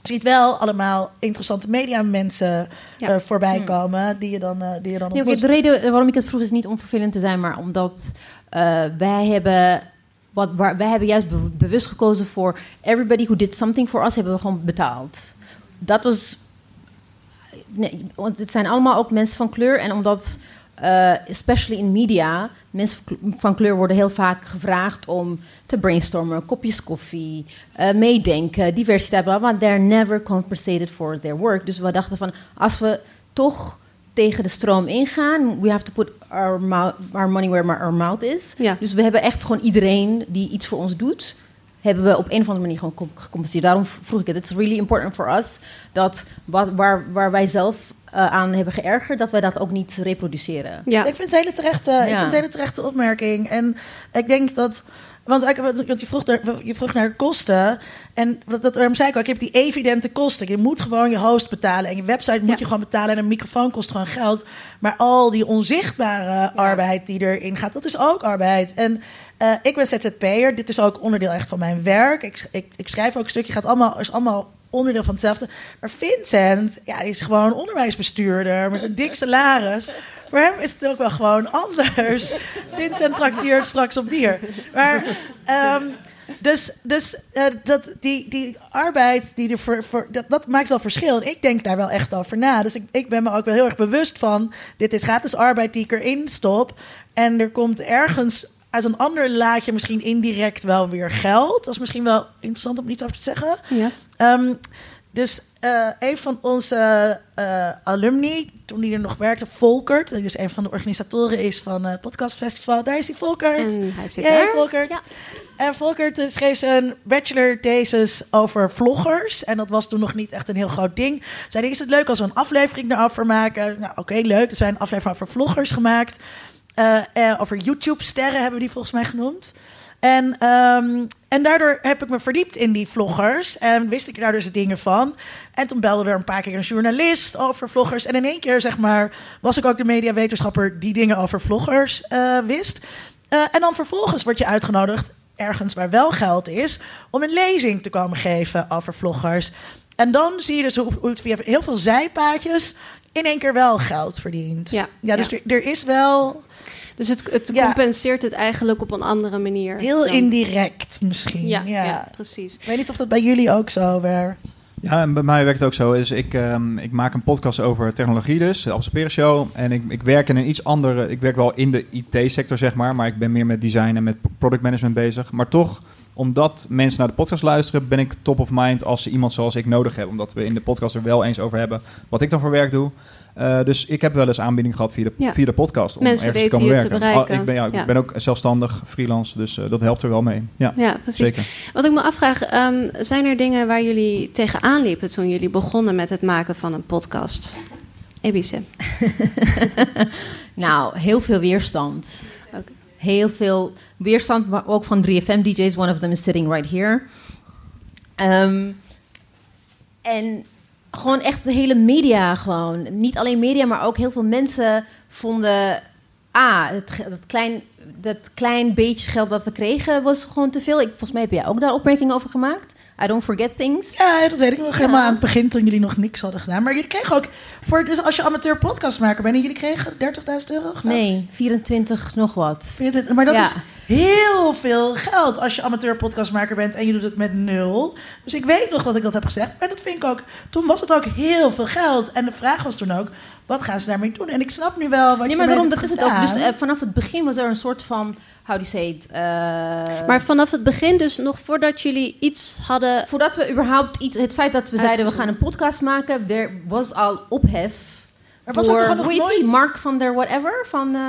ziet wel allemaal interessante media mensen
Ja.
eh, voorbij komen die je dan, eh, die je dan
Nee,
ontmoet.
de reden waarom ik het vroeg is niet om vervelend te zijn, maar omdat eh, wij hebben. Wat, waar, wij hebben juist be- bewust gekozen voor everybody who did something for us, hebben we gewoon betaald. Dat was. Nee, want het zijn allemaal ook mensen van kleur. En omdat, eh, especially in media, mensen van kleur worden heel vaak gevraagd om te brainstormen, kopjes koffie, eh, meedenken, diversiteit, bla bla. They're never compensated for their work. Dus we dachten van, als we toch tegen de stroom ingaan, we have to put our, mouth, our money where our mouth is.
Ja.
Dus we hebben echt gewoon iedereen die iets voor ons doet, hebben we op een of andere manier gewoon com- gecompenseerd. Daarom vroeg ik het. It's really important for us dat wat, waar, waar wij zelf aan hebben geërgerd, dat wij dat ook niet reproduceren.
Ja.
Ik vind het een hele terechte, ik vind het hele terechte opmerking. En ik denk dat. Want je, vroeg naar, je vroeg naar kosten. En dat, dat, daarom zei ik ook, je hebt die evidente kosten. Je moet gewoon je host betalen. En je website moet
Ja.
je gewoon betalen. En een microfoon kost gewoon geld. Maar al die onzichtbare arbeid die erin gaat, dat is ook arbeid. En eh, ik ben ZZP'er. Dit is ook onderdeel echt van mijn werk. Ik, ik, ik schrijf ook een stukje. Gaat allemaal, is allemaal onderdeel van hetzelfde. Maar Vincent, ja, die is gewoon onderwijsbestuurder met een dik salaris. Voor hem is het ook wel gewoon anders. Vincent trakteert straks op bier. Maar, ehm, dus dus eh, dat, die, die arbeid, die er voor, dat maakt wel verschil. En ik denk daar wel echt over na. Dus ik, ik ben me ook wel heel erg bewust van... dit is gratis arbeid die ik erin stop. En er komt ergens uit een ander laadje misschien indirect wel weer geld. Dat is misschien wel interessant om iets over te zeggen.
Ja.
Ehm, dus eh, een van onze eh, alumni, toen hij er nog werkte, Volkert, die dus een van de organisatoren is van het podcastfestival, daar is hij Volkert.
En hij zit
Yay,
daar.
Volkert.
Ja.
En Volkert eh, schreef zijn bachelor thesis over vloggers. En dat was toen nog niet echt een heel groot ding. Zei is het leuk als we een aflevering daarover maken? Nou, oké, leuk. Er zijn een aflevering over vloggers gemaakt. Eh, eh, over YouTube-sterren hebben we die volgens mij genoemd. En, ehm, en daardoor heb ik me verdiept in die vloggers. En wist ik daar dus dingen van. En toen belde er een paar keer een journalist over vloggers. En in één keer, zeg maar, was ik ook de mediawetenschapper die dingen over vloggers eh, wist. En dan vervolgens word je uitgenodigd, ergens waar wel geld is, om een lezing te komen geven over vloggers. En dan zie je dus hoe, hoe het via heel veel zijpaadjes in één keer wel geld verdient.
Ja,
ja dus
ja.
Er, er is wel
Dus het, het
Ja.
compenseert het eigenlijk op een andere manier.
heel
dan-
indirect misschien.
Ja,
Ja,
ja. precies.
Ik weet niet of dat bij jullie ook zo werkt.
Ja, en bij mij werkt het ook zo. Is ik, ehm, ik maak een podcast over technologie dus, de Observeren Show. En ik, ik werk in een iets andere... Ik werk wel in de IT-sector, zeg maar. Maar ik ben meer met design en met product management bezig. Maar toch, omdat mensen naar de podcast luisteren... ben ik top of mind als ze iemand zoals ik nodig hebben. Omdat we in de podcast er wel eens over hebben wat ik dan voor werk doe. Eh, dus ik heb wel eens aanbieding gehad via de,
Ja.
via de podcast. Om
Mensen
ergens te komen werken.
bereiken.
Oh, ik, ben, ja, ik
Ja.
ben ook zelfstandig, freelance. Dus eh, dat helpt er wel mee. Ja,
Ja, precies.
zeker.
Wat ik me afvraag, ehm, zijn er dingen waar jullie tegenaan liepen toen jullie begonnen met het maken van een podcast? Ebice. [LAUGHS]
Nou, heel veel weerstand. Heel veel weerstand, maar ook van 3FM DJ's. One of them is sitting right here. Ehm, en gewoon echt de hele media gewoon. Niet alleen media, maar ook heel veel mensen vonden... Ah, het, dat, klein, dat klein beetje geld dat we kregen was gewoon te veel. Ik, volgens mij heb jij ook daar opmerkingen over gemaakt. I don't forget things.
Ja, dat weet ik nog helemaal aan het begin toen jullie nog niks hadden gedaan. Maar jullie kregen ook, voor, dus als je amateur podcastmaker bent, en jullie kregen 30.000 euro? geloof?
Nee, 24 nog wat.
24, Maar dat
Ja.
is heel veel geld als je amateur podcastmaker bent en je doet het met nul. Dus ik weet nog dat ik dat heb gezegd. Maar dat vind ik ook, toen was het ook heel veel geld. En de vraag was toen ook, wat gaan ze daarmee doen? En ik snap nu wel wat
Nee,
je
maar daarom, dat is het ook. Dus eh, vanaf het begin was er een soort van, how do you say it? eh,
Maar vanaf het begin, dus nog voordat jullie iets hadden...
voordat we überhaupt iets, het feit dat we zeiden we gaan een podcast maken, er was al ophef.
Er was ook
door,
nog
hoe heet die?
nooit-
Mark van der whatever van eh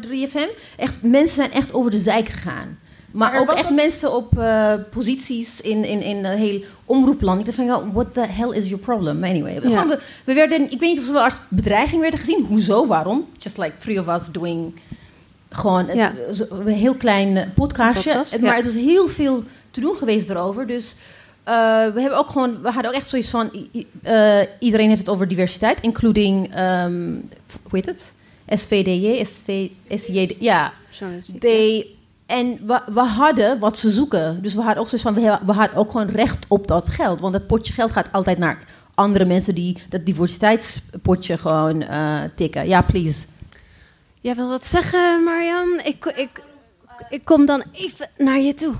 3FM. Echt, mensen zijn echt over de zijk gegaan. Maar,
Maar
ook echt
ook-
mensen op eh, posities in, in, in een heel omroepland. Ik dacht van, what the hell is your problem? Anyway, we,
Ja.
gewoon, we, we werden, ik weet niet of we als bedreiging werden gezien. Hoezo, waarom? Just like three of us doing gewoon
Ja.
een heel klein eh, podcastje.
Podcast,
Het-
ja.
maar het was heel veel te doen geweest erover. Dus eh, we hebben ook gewoon, we hadden ook echt zoiets van, eh, iedereen heeft het over diversiteit, including, ehm, hoe heet het? SVDJ, SV, SJD, ja. They, en we, we hadden wat ze zoeken. Dus we hadden ook zoiets van, we, hebben- we hadden ook gewoon recht op dat geld. Want dat potje geld gaat altijd naar andere mensen die dat diversiteitspotje gewoon eh, tikken. Ja, please.
Jij wil wat zeggen, Marian? Ik, ik, ik kom dan even naar je toe.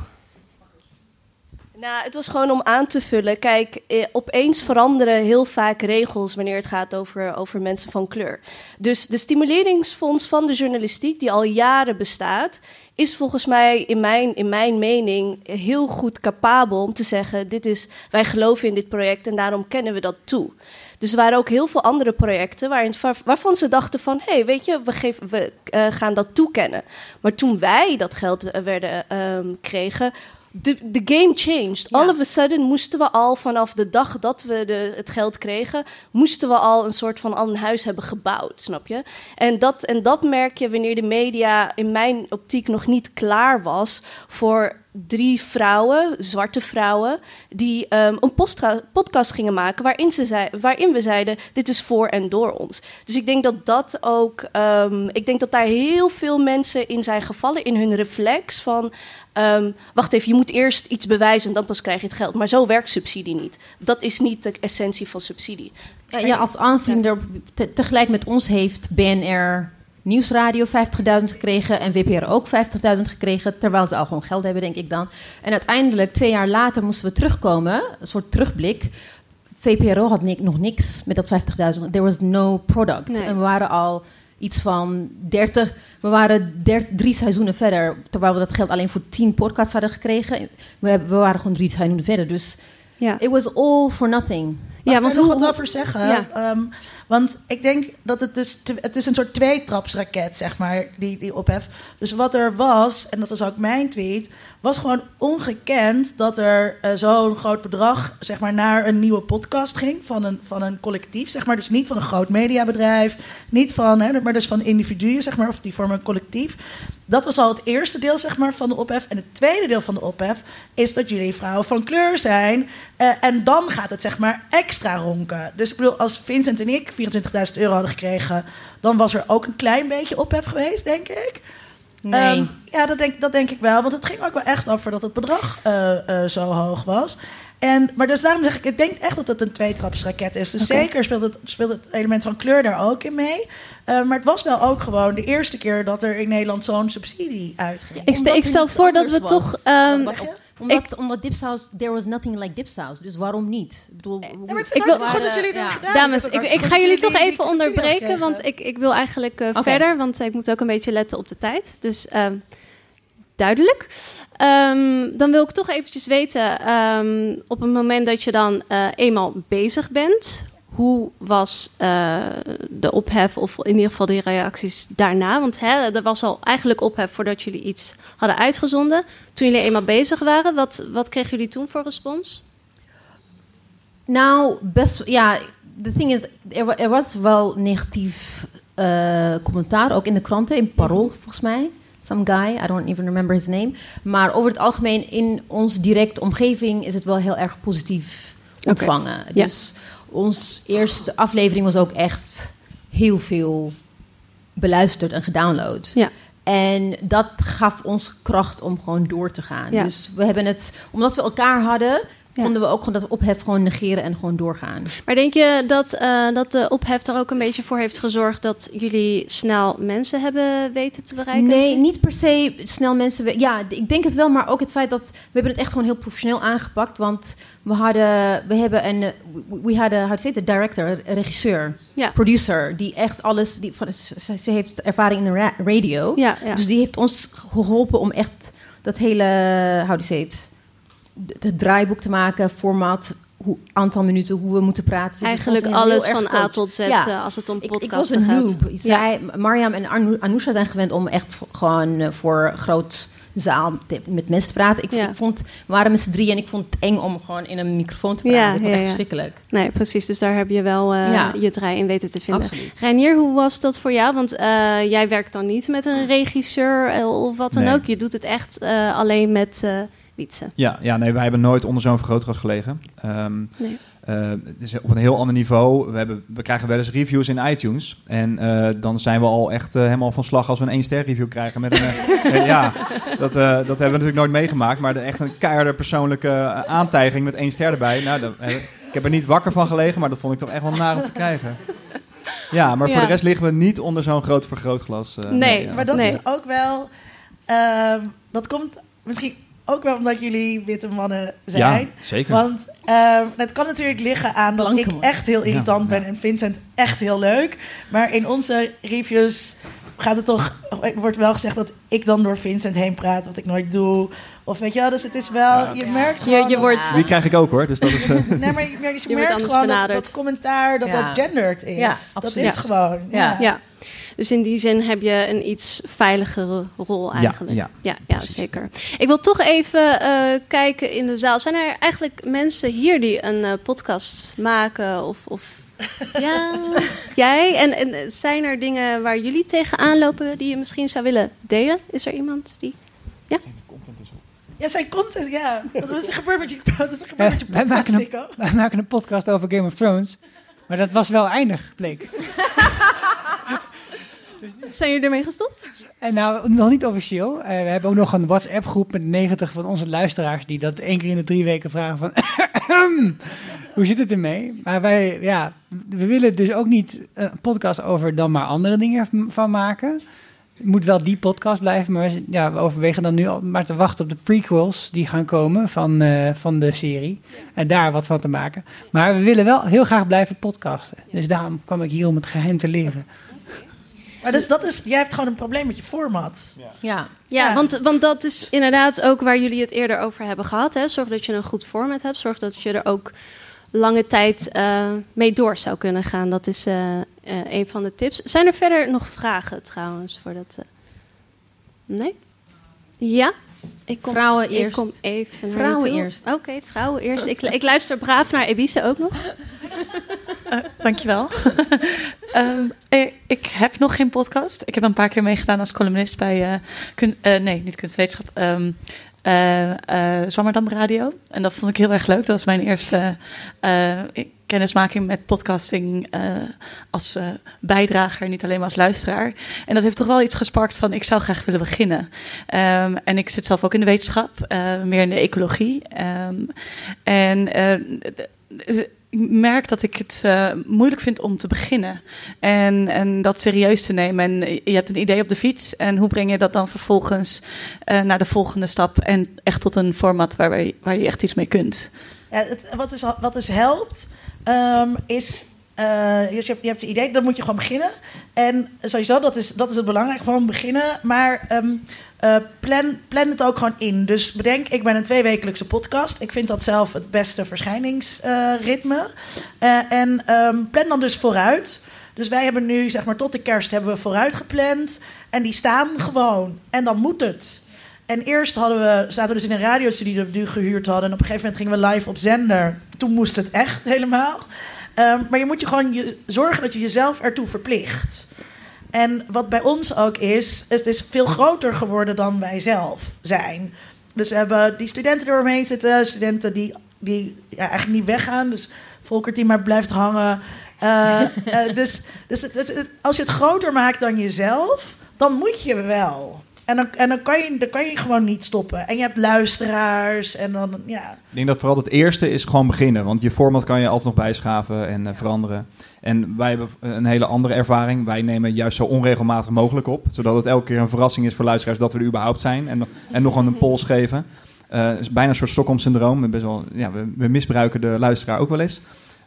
Nou, het was gewoon om aan te vullen. Kijk, eh, opeens veranderen heel vaak regels wanneer het gaat over, over mensen van kleur. Dus de stimuleringsfonds van de journalistiek, die al jaren bestaat, is volgens mij in mijn, in mijn mening heel goed capabel om te zeggen: dit is, wij geloven in dit project en daarom kennen we dat toe. Dus er waren ook heel veel andere projecten waarin, waar- waarvan ze dachten van... hé, hey, weet je, we, geven, we eh, gaan dat toekennen. Maar toen wij dat geld eh, werden, ehm, kregen... De, de game changed.
Ja.
All of a sudden moesten we al vanaf de dag dat we de, het geld kregen... moesten we al een soort van al een huis hebben gebouwd, snap je? En dat, en dat merk je wanneer de media in mijn optiek nog niet klaar was... voor drie vrouwen, zwarte vrouwen, die ehm, een podcast gingen maken waarin, ze zei, waarin we zeiden: dit is voor en door ons. Dus ik denk dat dat ook, ehm, ik denk dat daar heel veel mensen in zijn gevallen in hun reflex van. Ehm, wacht even, je moet eerst iets bewijzen en dan pas krijg je het geld. Maar zo werkt subsidie niet. Dat is niet de essentie van subsidie.
Ja, ja, als aanvulling daarop, te- tegelijk met ons heeft BNR Nieuwsradio 50.000 gekregen en WPR ook 50.000 gekregen, terwijl ze al gewoon geld hebben, denk ik dan. En uiteindelijk, twee jaar later, moesten we terugkomen, een soort terugblik. VPRO had nog niks met dat 50.000. There was no product.
Nee.
En we waren al iets van 30, we waren drie seizoenen verder, terwijl we dat geld alleen voor 10 podcasts hadden gekregen. We, we waren gewoon drie seizoenen verder, dus
Ja,
it was all for nothing.
ja
Mag
want
ik er
hoe...
nog wat over zeggen?
Ja.
Ehm, want ik denk dat het dus... te- het is een soort tweetrapsraket, zeg maar, die, die ophef. Dus wat er was, en dat was ook mijn tweet... was gewoon ongekend dat er eh, zo'n groot bedrag... zeg maar, naar een nieuwe podcast ging van een, van een collectief. Zeg maar. Dus niet van een groot mediabedrijf, niet van... Hè, maar dus van individuen, zeg maar, of die vormen een collectief. Dat was al het eerste deel zeg maar, van de ophef. En het tweede deel van de ophef is dat jullie vrouwen van kleur zijn. Eh, en dan gaat het zeg maar extra ronken. Dus ik bedoel, als Vincent en ik 24.000 euro hadden gekregen... dan was er ook een klein beetje ophef geweest, denk ik.
Nee.
Ehm, ja, dat denk, dat denk ik wel. Want het ging ook wel echt over dat het bedrag eh, eh, zo hoog was. En, maar dus daarom zeg ik, ik denk echt dat het een tweetrapsraket is. Dus zeker speelt het, speelt het element van kleur daar ook in mee. Eh, maar het was wel ook gewoon de eerste keer dat er in Nederland zo'n subsidie uitging.
Ik stel, ik stel voor dat we toch... ehm,
je?
Omdat, omdat Dipsaus, there was nothing like Dipsaus. Dus waarom niet? Ik bedoel,
Ja, maar ik vind het
Ik
goed dat jullie het
Ja.
hebben gedaan.
Dames, ik, ik ga jullie toch even onderbreken, want ik, ik wil eigenlijk eh, verder, want ik moet ook een beetje letten op de tijd. Dus ehm, duidelijk. Ehm, dan wil ik toch eventjes weten, ehm, op het moment dat je dan eh, eenmaal bezig bent, hoe was eh, de ophef, of in ieder geval de reacties daarna? Want hè, er was al eigenlijk ophef voordat jullie iets hadden uitgezonden. Toen jullie eenmaal bezig waren, wat, wat kregen jullie toen voor respons?
Nou, best, ja, the thing is, er, wa- was wel negatief eh, commentaar, ook in de kranten, in Parool volgens mij. Some guy, I don't even remember his name. Maar over het algemeen in ons direct omgeving is het wel heel erg positief ontvangen. Dus onze eerste aflevering was ook echt heel veel beluisterd en gedownload.
Ja.
En dat gaf ons kracht om gewoon door te gaan.
Ja.
Dus we hebben het, omdat we elkaar hadden,
Ja.
konden we ook gewoon dat ophef gewoon negeren en gewoon doorgaan.
Maar denk je dat, eh, dat de ophef er ook een beetje voor heeft gezorgd dat jullie snel mensen hebben weten te bereiken?
Nee, niet per se snel mensen. Ja, ik denk het wel, maar ook het feit dat we hebben het echt gewoon heel professioneel aangepakt. Want we hadden, we hebben een, eh, we- hadden, say it, de director, regisseur,
Ja.
producer, die echt alles, die, van, ze, heeft ervaring in de ra- radio.
Ja, ja.
Dus die heeft ons geholpen om echt dat hele, say it, d- het draaiboek te maken, format, hoe, aantal minuten, hoe we moeten praten. Dus
Eigenlijk alles van A tot Z
Ja.
eh, als het om
Ik, ik was
podcasten
een
gaat.
noob. Zij, Mariam en Anousha zijn gewend om echt gewoon eh, voor groot zaal met mensen te praten. Ik,
Ja.
ik vond, we waren met z'n drieën en ik vond het eng om gewoon in een microfoon te praten.
Ja,
vond het
ja,
echt
ja.
verschrikkelijk.
Nee, precies. Dus daar heb je wel eh,
Ja.
je draai in weten te vinden.
Absoluut.
Reinier, hoe was dat voor jou? Want eh, jij werkt dan niet met een regisseur of wat dan
Nee.
ook. Je doet het echt eh, alleen met
Ja, ja, nee, wij hebben nooit onder zo'n vergrootglas gelegen. Ehm,
Nee.
is op een heel ander niveau. We, hebben, we krijgen wel eens reviews in iTunes. En eh, dan zijn we al echt eh, helemaal van slag als we een 1 ster review krijgen. Met een, ja, dat, eh, dat hebben we natuurlijk nooit meegemaakt. Maar de, echt een keiharde persoonlijke aantijging met 1 ster erbij. Nou, dat, ik heb er niet wakker van gelegen, maar dat vond ik toch echt wel naar om te krijgen. Ja, maar voor de rest liggen we niet onder zo'n groot vergrootglas. eh,
Nee,
ja.
Maar dat
Nee.
is ook wel... ehm, dat komt misschien ook wel omdat jullie witte mannen zijn.
Ja, zeker.
Want ehm, het kan natuurlijk liggen aan dat
Blanke
ik
man.
echt heel irritant
Ja,
ben
ja.
en Vincent echt heel leuk. Maar in onze reviews gaat het toch, wordt wel gezegd dat ik dan door Vincent heen praat, wat ik nooit doe. Of weet je wel, dus het is wel,
Ja.
je
Ja.
merkt
Je-
gewoon...
je
dat-
wordt-
Die krijg ik ook hoor, dus dat is... [LAUGHS] eh,
Nee, maar je, merkt- dus je
Je
gewoon dat, dat commentaar dat
Ja.
dat gendered is.
Ja,
dat is
Ja.
gewoon. Ja.
Ja.
Ja. Dus in die zin heb je een iets veiligere rol eigenlijk.
ja.
ja, ja, zeker. Ik wil toch even eh, kijken in de zaal. Zijn er eigenlijk mensen hier die een eh, podcast maken? Of, of... [LAUGHS] Ja, jij? En, en zijn er dingen waar jullie tegenaan lopen die je misschien zou willen delen? Is er iemand die...
Ja, zijn content, ja. [LAUGHS] Wat is er gebeurd met je, wat is er gebeurd
Eh,
met je
wij,
podcast,
maken een,
Sikko? [LAUGHS]
wij maken een podcast over Game of Thrones. Maar dat was wel eindig, bleek.
Zijn jullie ermee gestopt?
En nou, nog niet officieel. Eh, we hebben ook nog een WhatsApp-groep met 90 van onze luisteraars... die dat één keer in de drie weken vragen van... [COUGHS] Hoe zit het ermee? Maar wij, ja, we willen dus ook niet een podcast over dan maar andere dingen van maken. Het moet wel die podcast blijven, maar we, ja, we overwegen dan nu al maar te wachten op de prequels die gaan komen van, eh, van de serie. En daar wat van te maken. Maar we willen wel heel graag blijven podcasten. Dus daarom kwam ik hier om het geheim te leren.
Maar dus dat is, jij hebt gewoon een probleem met je format.
Ja.
Ja,
Ja.
Want, want dat is inderdaad ook waar jullie het eerder over hebben gehad. Hè? Zorg dat je een goed format hebt. Zorg dat je er ook lange tijd eh, mee door zou kunnen gaan. Dat is eh, eh, een van de tips. Zijn er verder nog vragen trouwens? Voor dat, eh, Nee? Ja? Ik kom,
Vrouwen
Ik
eerst.
kom even naar
Vrouwen eerst.
Oké, vrouwen eerst. Ik, ik luister braaf naar Ebise ook nog.
Dankjewel. [LAUGHS] Ehm ik, ik heb nog geen podcast. Ik heb een paar keer meegedaan als columnist bij... eh, kun, eh, nee, niet kunstwetenschap. ehm eh eh Zwammerdam Radio. En dat vond ik heel erg leuk. Dat was mijn eerste eh, kennismaking met podcasting eh, als eh, bijdrager, niet alleen maar als luisteraar. En dat heeft toch wel iets gesparkt van ik zou graag willen beginnen. Ehm, en ik zit zelf ook in de wetenschap, eh, meer in de ecologie. Ehm, en ik merk dat ik het moeilijk vind om te beginnen. En, en dat serieus te nemen. En je hebt een idee op de fiets. En hoe breng je dat dan vervolgens naar de volgende stap? En echt tot een format waar, waar je echt iets mee kunt.
Ja, wat, is, wat dus helpt, ehm, is... eh, dus je, hebt, je hebt je idee, dan moet je gewoon beginnen. En sowieso, dat is, dat is het belangrijke, gewoon beginnen. Maar ehm, eh, plan, plan het ook gewoon in. Dus bedenk, ik ben een tweewekelijkse podcast. Ik vind dat zelf het beste verschijningsritme. Eh, en ehm, plan dan dus vooruit. Dus wij hebben nu, zeg maar, tot de kerst hebben we vooruit gepland. En die staan gewoon. En dan moet het. En eerst hadden we, zaten we dus in een radiostudio die we gehuurd hadden. En op een gegeven moment gingen we live op zender. Toen moest het echt helemaal. Ehm, maar je moet je gewoon je, zorgen dat je jezelf ertoe verplicht. En wat bij ons ook is, het is veel groter geworden dan wij zelf zijn. Dus we hebben die studenten er omheen zitten, studenten die, die ja, eigenlijk niet weggaan. Dus Volkert die maar blijft hangen. Eh, [LAUGHS] eh, dus dus het- het- het- als je het groter maakt dan jezelf, dan moet je wel. En dan, en dan, kan je, dan kan je gewoon niet stoppen. En je hebt luisteraars en dan, ja.
Ik denk dat vooral het eerste is gewoon beginnen. Want je format kan je altijd nog bijschaven en eh, veranderen. En wij hebben een hele andere ervaring. Wij nemen juist zo onregelmatig mogelijk op. Zodat het elke keer een verrassing is voor luisteraars dat we er überhaupt zijn. En, en nog een pols geven. Het is bijna een soort Stockholm-syndroom. Best wel, ja, we, we misbruiken de luisteraar ook wel eens.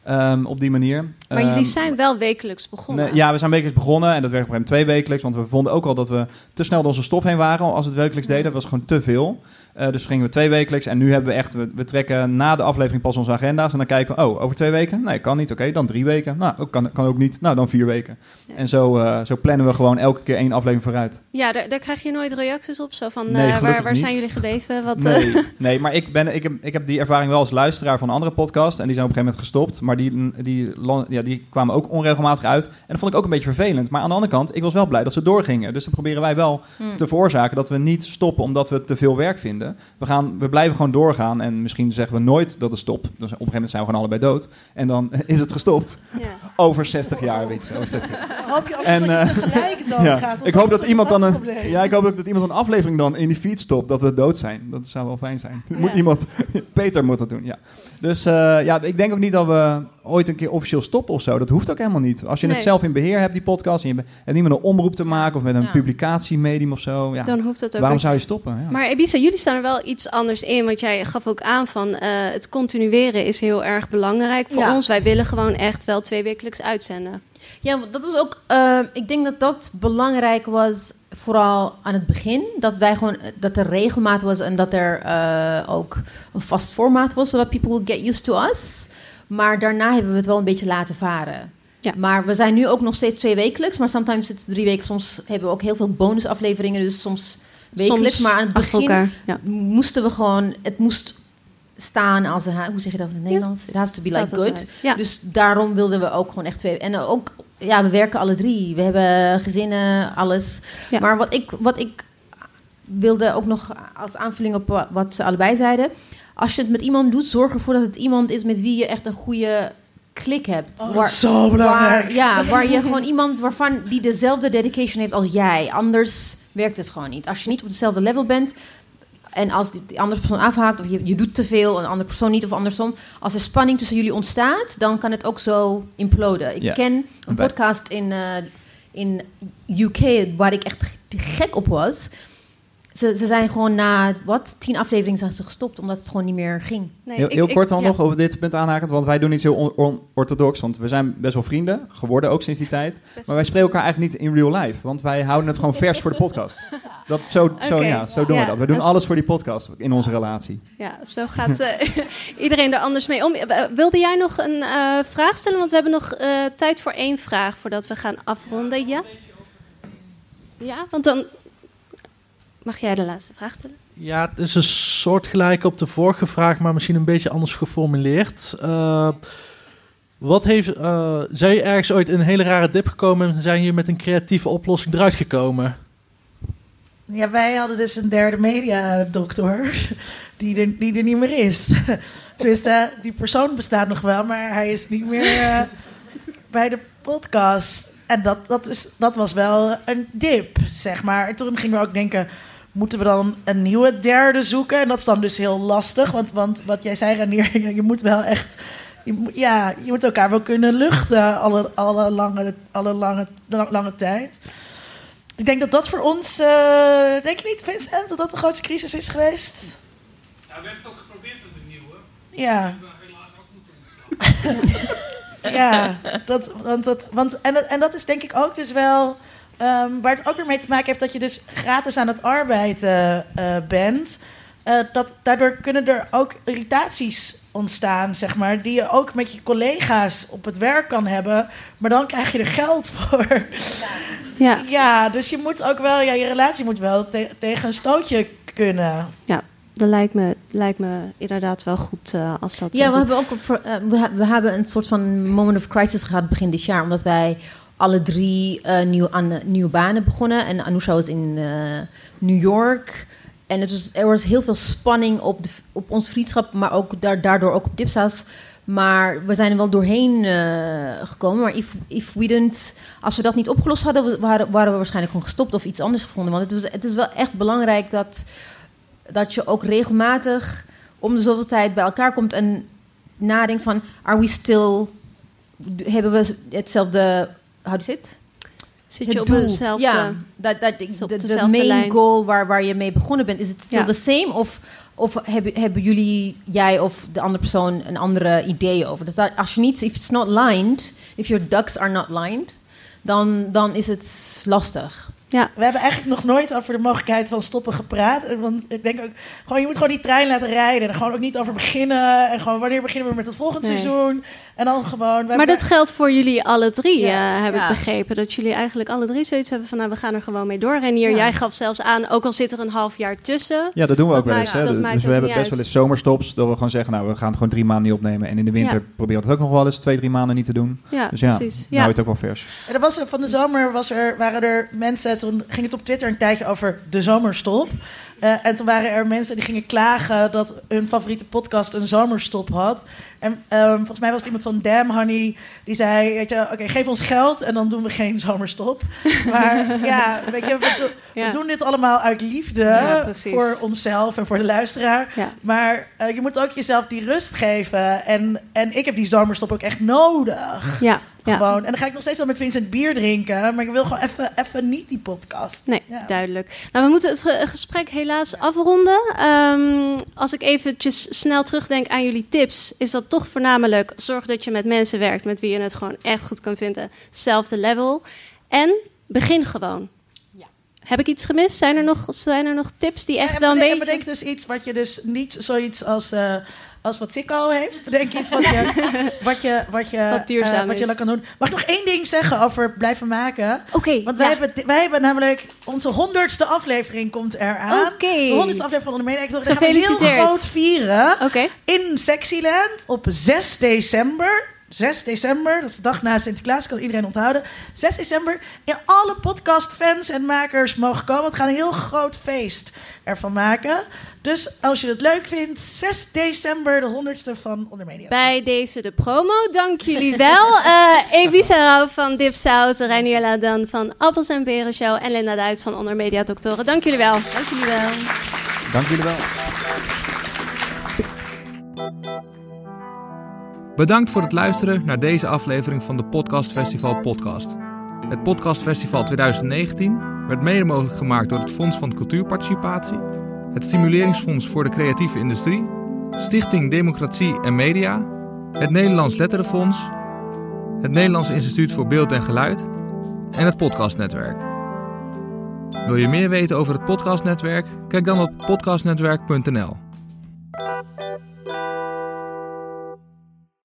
Ehm, op die manier.
Maar jullie
Ehm,
zijn wel wekelijks begonnen.
Nee, ja, we zijn wekelijks begonnen en dat werd op een gegeven moment twee wekelijks. Want we vonden ook al dat we te snel door onze stof heen waren als we het wekelijks deden. Dat was gewoon te veel. Eh, dus gingen we twee wekelijks en nu hebben we echt, we, we trekken na de aflevering pas onze agenda's. En dan kijken we, oh, over twee weken? Nee, kan niet. Oké, dan drie weken. Nou, ook, kan, kan ook niet. Nou, dan vier weken.
Ja.
En zo, eh, zo plannen we gewoon elke keer één aflevering vooruit.
Ja, daar, daar krijg je nooit reacties op. Zo van,
Nee,
eh, waar, waar zijn jullie gebleven? Wat,
Nee, [LAUGHS] nee maar ik, ben, ik, heb, ik heb die ervaring wel als luisteraar van andere podcasts. En die zijn op een gegeven moment gestopt. Maar die, die, ja, die kwamen ook onregelmatig uit. En dat vond ik ook een beetje vervelend. Maar aan de andere kant, ik was wel blij dat ze doorgingen. Dus dan proberen wij wel
Hmm.
te veroorzaken dat we niet stoppen omdat we te veel werk vinden. We, gaan, we blijven gewoon doorgaan. En misschien zeggen we nooit dat het stopt. Dus op een gegeven moment zijn we gewoon allebei dood. En dan [LAUGHS] is het gestopt.
ja.
Over 60 jaar, weet je. Over 60 jaar. [LAUGHS]
Hoop je ook
En,
dat je tegelijk [LAUGHS]
Ja,
gaat.
ik hoop dat iemand dan een, ja, ik hoop ook dat iemand een aflevering dan in die feed stopt dat we dood zijn. Dat zou wel fijn zijn. Moet iemand, Peter moet dat doen, ja. Dus eh, ja, ik denk ook niet dat we ooit een keer officieel stoppen of zo. Dat hoeft ook helemaal niet. Als je het zelf in beheer hebt, die podcast, en je hebt niet met een omroep te maken of met een publicatiemedium of zo. Ja.
Dan hoeft het ook
Waarom zou je stoppen? Ja.
Maar Ebisa, jullie staan er wel iets anders in. Want jij gaf ook aan van eh, het continueren is heel erg belangrijk voor
Ja.
ons. Wij willen gewoon echt wel twee wekelijks uitzenden.
Ja, dat was ook. eh, ik denk dat dat belangrijk was, vooral aan het begin. Dat wij gewoon dat er regelmaat was en dat er eh, ook een vast formaat was, zodat people would get used to us. Maar daarna hebben we het wel een beetje laten varen.
Ja.
Maar we zijn nu ook nog steeds twee wekelijks, maar sometimes het drie weken. Soms hebben we ook heel veel bonusafleveringen, dus soms wekelijks.
Soms
maar aan het begin
elkaar. Ja.
moesten we gewoon, het moest staan als een, hoe zeg je dat in het Nederlands? It has to be
Staat
like good.
Ja.
Dus daarom wilden we ook gewoon echt twee. En ook, ja, we werken alle drie. We hebben gezinnen, alles.
Ja.
Maar wat ik, wat ik wilde ook nog als aanvulling op wa- wat ze allebei zeiden. Als je het met iemand doet, zorg ervoor dat het iemand is met wie je echt een goede klik hebt.
Oh, dat is zo belangrijk.
Waar, ja, waar je gewoon iemand waarvan die dezelfde dedication heeft als jij. Anders werkt het gewoon niet. Als je niet op dezelfde level bent en als die, andere persoon afhaakt of je, je doet te veel en de andere persoon niet of andersom. Als er spanning tussen jullie ontstaat, dan kan het ook zo imploden. Ik ken een podcast in, eh, in UK waar ik echt gek op was. Ze, ze zijn gewoon na, wat, tien afleveringen zijn ze gestopt omdat het gewoon niet meer ging.
Nee,
heel
ik-
heel
ik-
kort dan
ja.
nog over dit punt aanhakend, want wij doen iets heel on- onorthodox. Want we zijn best wel vrienden, geworden ook sinds die tijd.
Best
Maar wij spreken elkaar eigenlijk niet in real life, want wij houden het gewoon vers voor de podcast. [LAUGHS] Dat, zo, zo, ja, zo doen
Ja,
we dat. We doen
dus-
alles voor die podcast in onze relatie.
Ja, zo gaat eh, [LAUGHS] iedereen er anders mee om. Eh, Wilde jij nog een eh, vraag stellen? Want we hebben nog eh, tijd voor één vraag voordat we gaan afronden. Ja? Ja, want dan mag jij de laatste vraag stellen.
Ja, het is een soortgelijk op de vorige vraag, maar misschien een beetje anders geformuleerd. Eh, wat heeft, eh, zijn je ergens ooit in een hele rare dip gekomen en zijn je met een creatieve oplossing eruit gekomen?
Ja, wij hadden dus een derde mediadokter [LAUGHS] die er, die er niet meer is. [LAUGHS] Dus eh, die persoon bestaat nog wel, maar hij is niet meer eh, [LAUGHS] bij de podcast. En dat, dat, is, dat was wel een dip, zeg maar. En toen gingen we ook denken, moeten we dan een nieuwe derde zoeken? En dat is dan dus heel lastig, want, want wat jij zei, Ranier, [LAUGHS] je moet wel echt... Je, ja, je moet elkaar wel kunnen luchten alle, alle, lange, alle lange, lange tijd. Ik denk dat dat voor ons, eh, denk je niet, Vincent, dat dat de grootste crisis is geweest?
Ja, we hebben het ook geprobeerd met een nieuwe.
Ja,
We helaas ook moeten ontslaan. [LAUGHS]
ja. Dat, want dat, want, en, en dat is denk ik ook dus wel, ehm, waar het ook weer mee te maken heeft dat je dus gratis aan het arbeiden eh, bent. Eh, dat, daardoor kunnen er ook irritaties ontstaan, zeg maar, die je ook met je collega's op het werk kan hebben, maar dan krijg je er geld [LAUGHS] voor.
Ja,
Ja, dus je moet ook wel, ja, je relatie moet wel te- tegen een stootje kunnen.
dat lijkt me, lijkt me inderdaad wel goed eh, als dat...
Ja,
eh,
we hebben ook eh, we hebben een soort van moment of crisis gehad begin dit jaar, omdat wij alle drie eh, nieuw, aan nieuwe banen begonnen. En Anousha was in eh, New York. En het was, er was heel veel spanning op, de, op ons vriendschap, maar ook daar, daardoor ook op Dipsaus. Maar we zijn er wel doorheen eh, gekomen. Maar if, if we didn't, als we dat niet opgelost hadden, waren, waren we waarschijnlijk gewoon gestopt of iets anders gevonden. Want het is, het is wel echt belangrijk dat, dat je ook regelmatig om de zoveel tijd bij elkaar komt en nadenkt van, are we still, hebben we hetzelfde, how do you say it?
Zit je op
doel.
dezelfde...
Ja, dat, dat, de, main
lijn.
goal waar, waar je mee begonnen bent, is het still
Ja.
the same? Of, of hebben, hebben jullie, jij of de andere persoon, een andere idee over? Dus dat, als je niet, if it's not lined, if your ducks are not lined, dan, dan is het lastig.
Ja.
We hebben eigenlijk nog nooit over de mogelijkheid van stoppen gepraat. Want ik denk ook, gewoon, je moet gewoon die trein laten rijden. En gewoon ook niet over beginnen. En gewoon, wanneer beginnen we met het volgende
Nee.
seizoen? En dan gewoon... we
Maar dat geldt voor jullie alle drie,
Ja.
eh, heb
Ja.
ik begrepen. Dat jullie eigenlijk alle drie zoiets hebben van... nou, we gaan er gewoon mee door. En hier,
Ja.
jij gaf zelfs aan, ook al zit er een half jaar tussen...
Ja, dat doen we
Dat
ook wel eens. Hè? Dus we hebben best wel eens zomerstops. Dat we gewoon zeggen, nou, we gaan het gewoon drie maanden niet opnemen. En in de winter
Ja.
proberen we het ook nog wel eens twee, drie maanden niet te doen.
Ja,
Dus ja,
precies.
nou het ook wel vers.
En er was er, van de zomer was er, waren er mensen, toen ging het op Twitter een tijdje over de zomerstop. Eh, en toen waren er mensen die gingen klagen dat hun favoriete podcast een zomerstop had. En ehm, volgens mij was het iemand van Damn Honey die zei, weet je, oké, geef ons geld en dan doen we geen zomerstop. [LAUGHS] Maar ja, weet je, we,
Ja.
doen dit allemaal uit liefde
Ja,
voor onszelf en voor de luisteraar.
Ja.
Maar eh, je moet ook jezelf die rust geven. En, en ik heb die zomerstop ook echt nodig.
Ja.
Gewoon. En dan ga ik nog steeds wel met Vincent bier drinken. Maar ik wil gewoon even, even niet die podcast.
Nee, duidelijk. Nou, we moeten het ge- gesprek helaas afronden. Ehm, als ik eventjes snel terugdenk aan jullie tips, is dat toch voornamelijk zorg dat je met mensen werkt met wie je het gewoon echt goed kan vinden. Hetzelfde level. En begin gewoon. Heb ik iets gemist? Zijn er nog, zijn er nog tips die echt wel een beetje...
bedenk dus iets wat je dus niet zoiets als, eh, als wat Sikko heeft. Bedenk iets wat je, [LAUGHS] wat je, wat je,
Wat duurzaam
eh, wat je kan doen. Mag ik nog één ding zeggen over blijven maken?
Oké,
Want wij,
ja.
hebben, wij hebben namelijk onze honderdste aflevering komt eraan.
Oké.
De honderdste aflevering van Onder Media. Dat gaan we heel groot vieren.
Oké.
in Sexyland op 6 december. 6 december, dat is de dag na Sinterklaas, kan iedereen onthouden. 6 december. En alle podcastfans en makers mogen komen. We gaan een heel groot feest ervan maken. Dus als je het leuk vindt, 6 december, de 100ste van Onder Media.
Bij deze de promo, dank jullie wel. [LAUGHS] Eh Evisa Rauw van Dipsaus, Reinier Ladan van Appels en Beren Show en Linda Duits van Onder Media Doctoren. Dank jullie wel.
Dank jullie wel.
Dank jullie wel.
Bedankt voor het luisteren naar deze aflevering van de Podcast Festival podcast. Het Podcast Festival 2019 werd mede mogelijk gemaakt door het Fonds van Cultuurparticipatie, het Stimuleringsfonds voor de Creatieve Industrie, Stichting Democratie en Media, het Nederlands Letterenfonds, het Nederlands Instituut voor Beeld en Geluid en het Podcastnetwerk. Wil je meer weten over het podcastnetwerk? Kijk dan op podcastnetwerk.nl.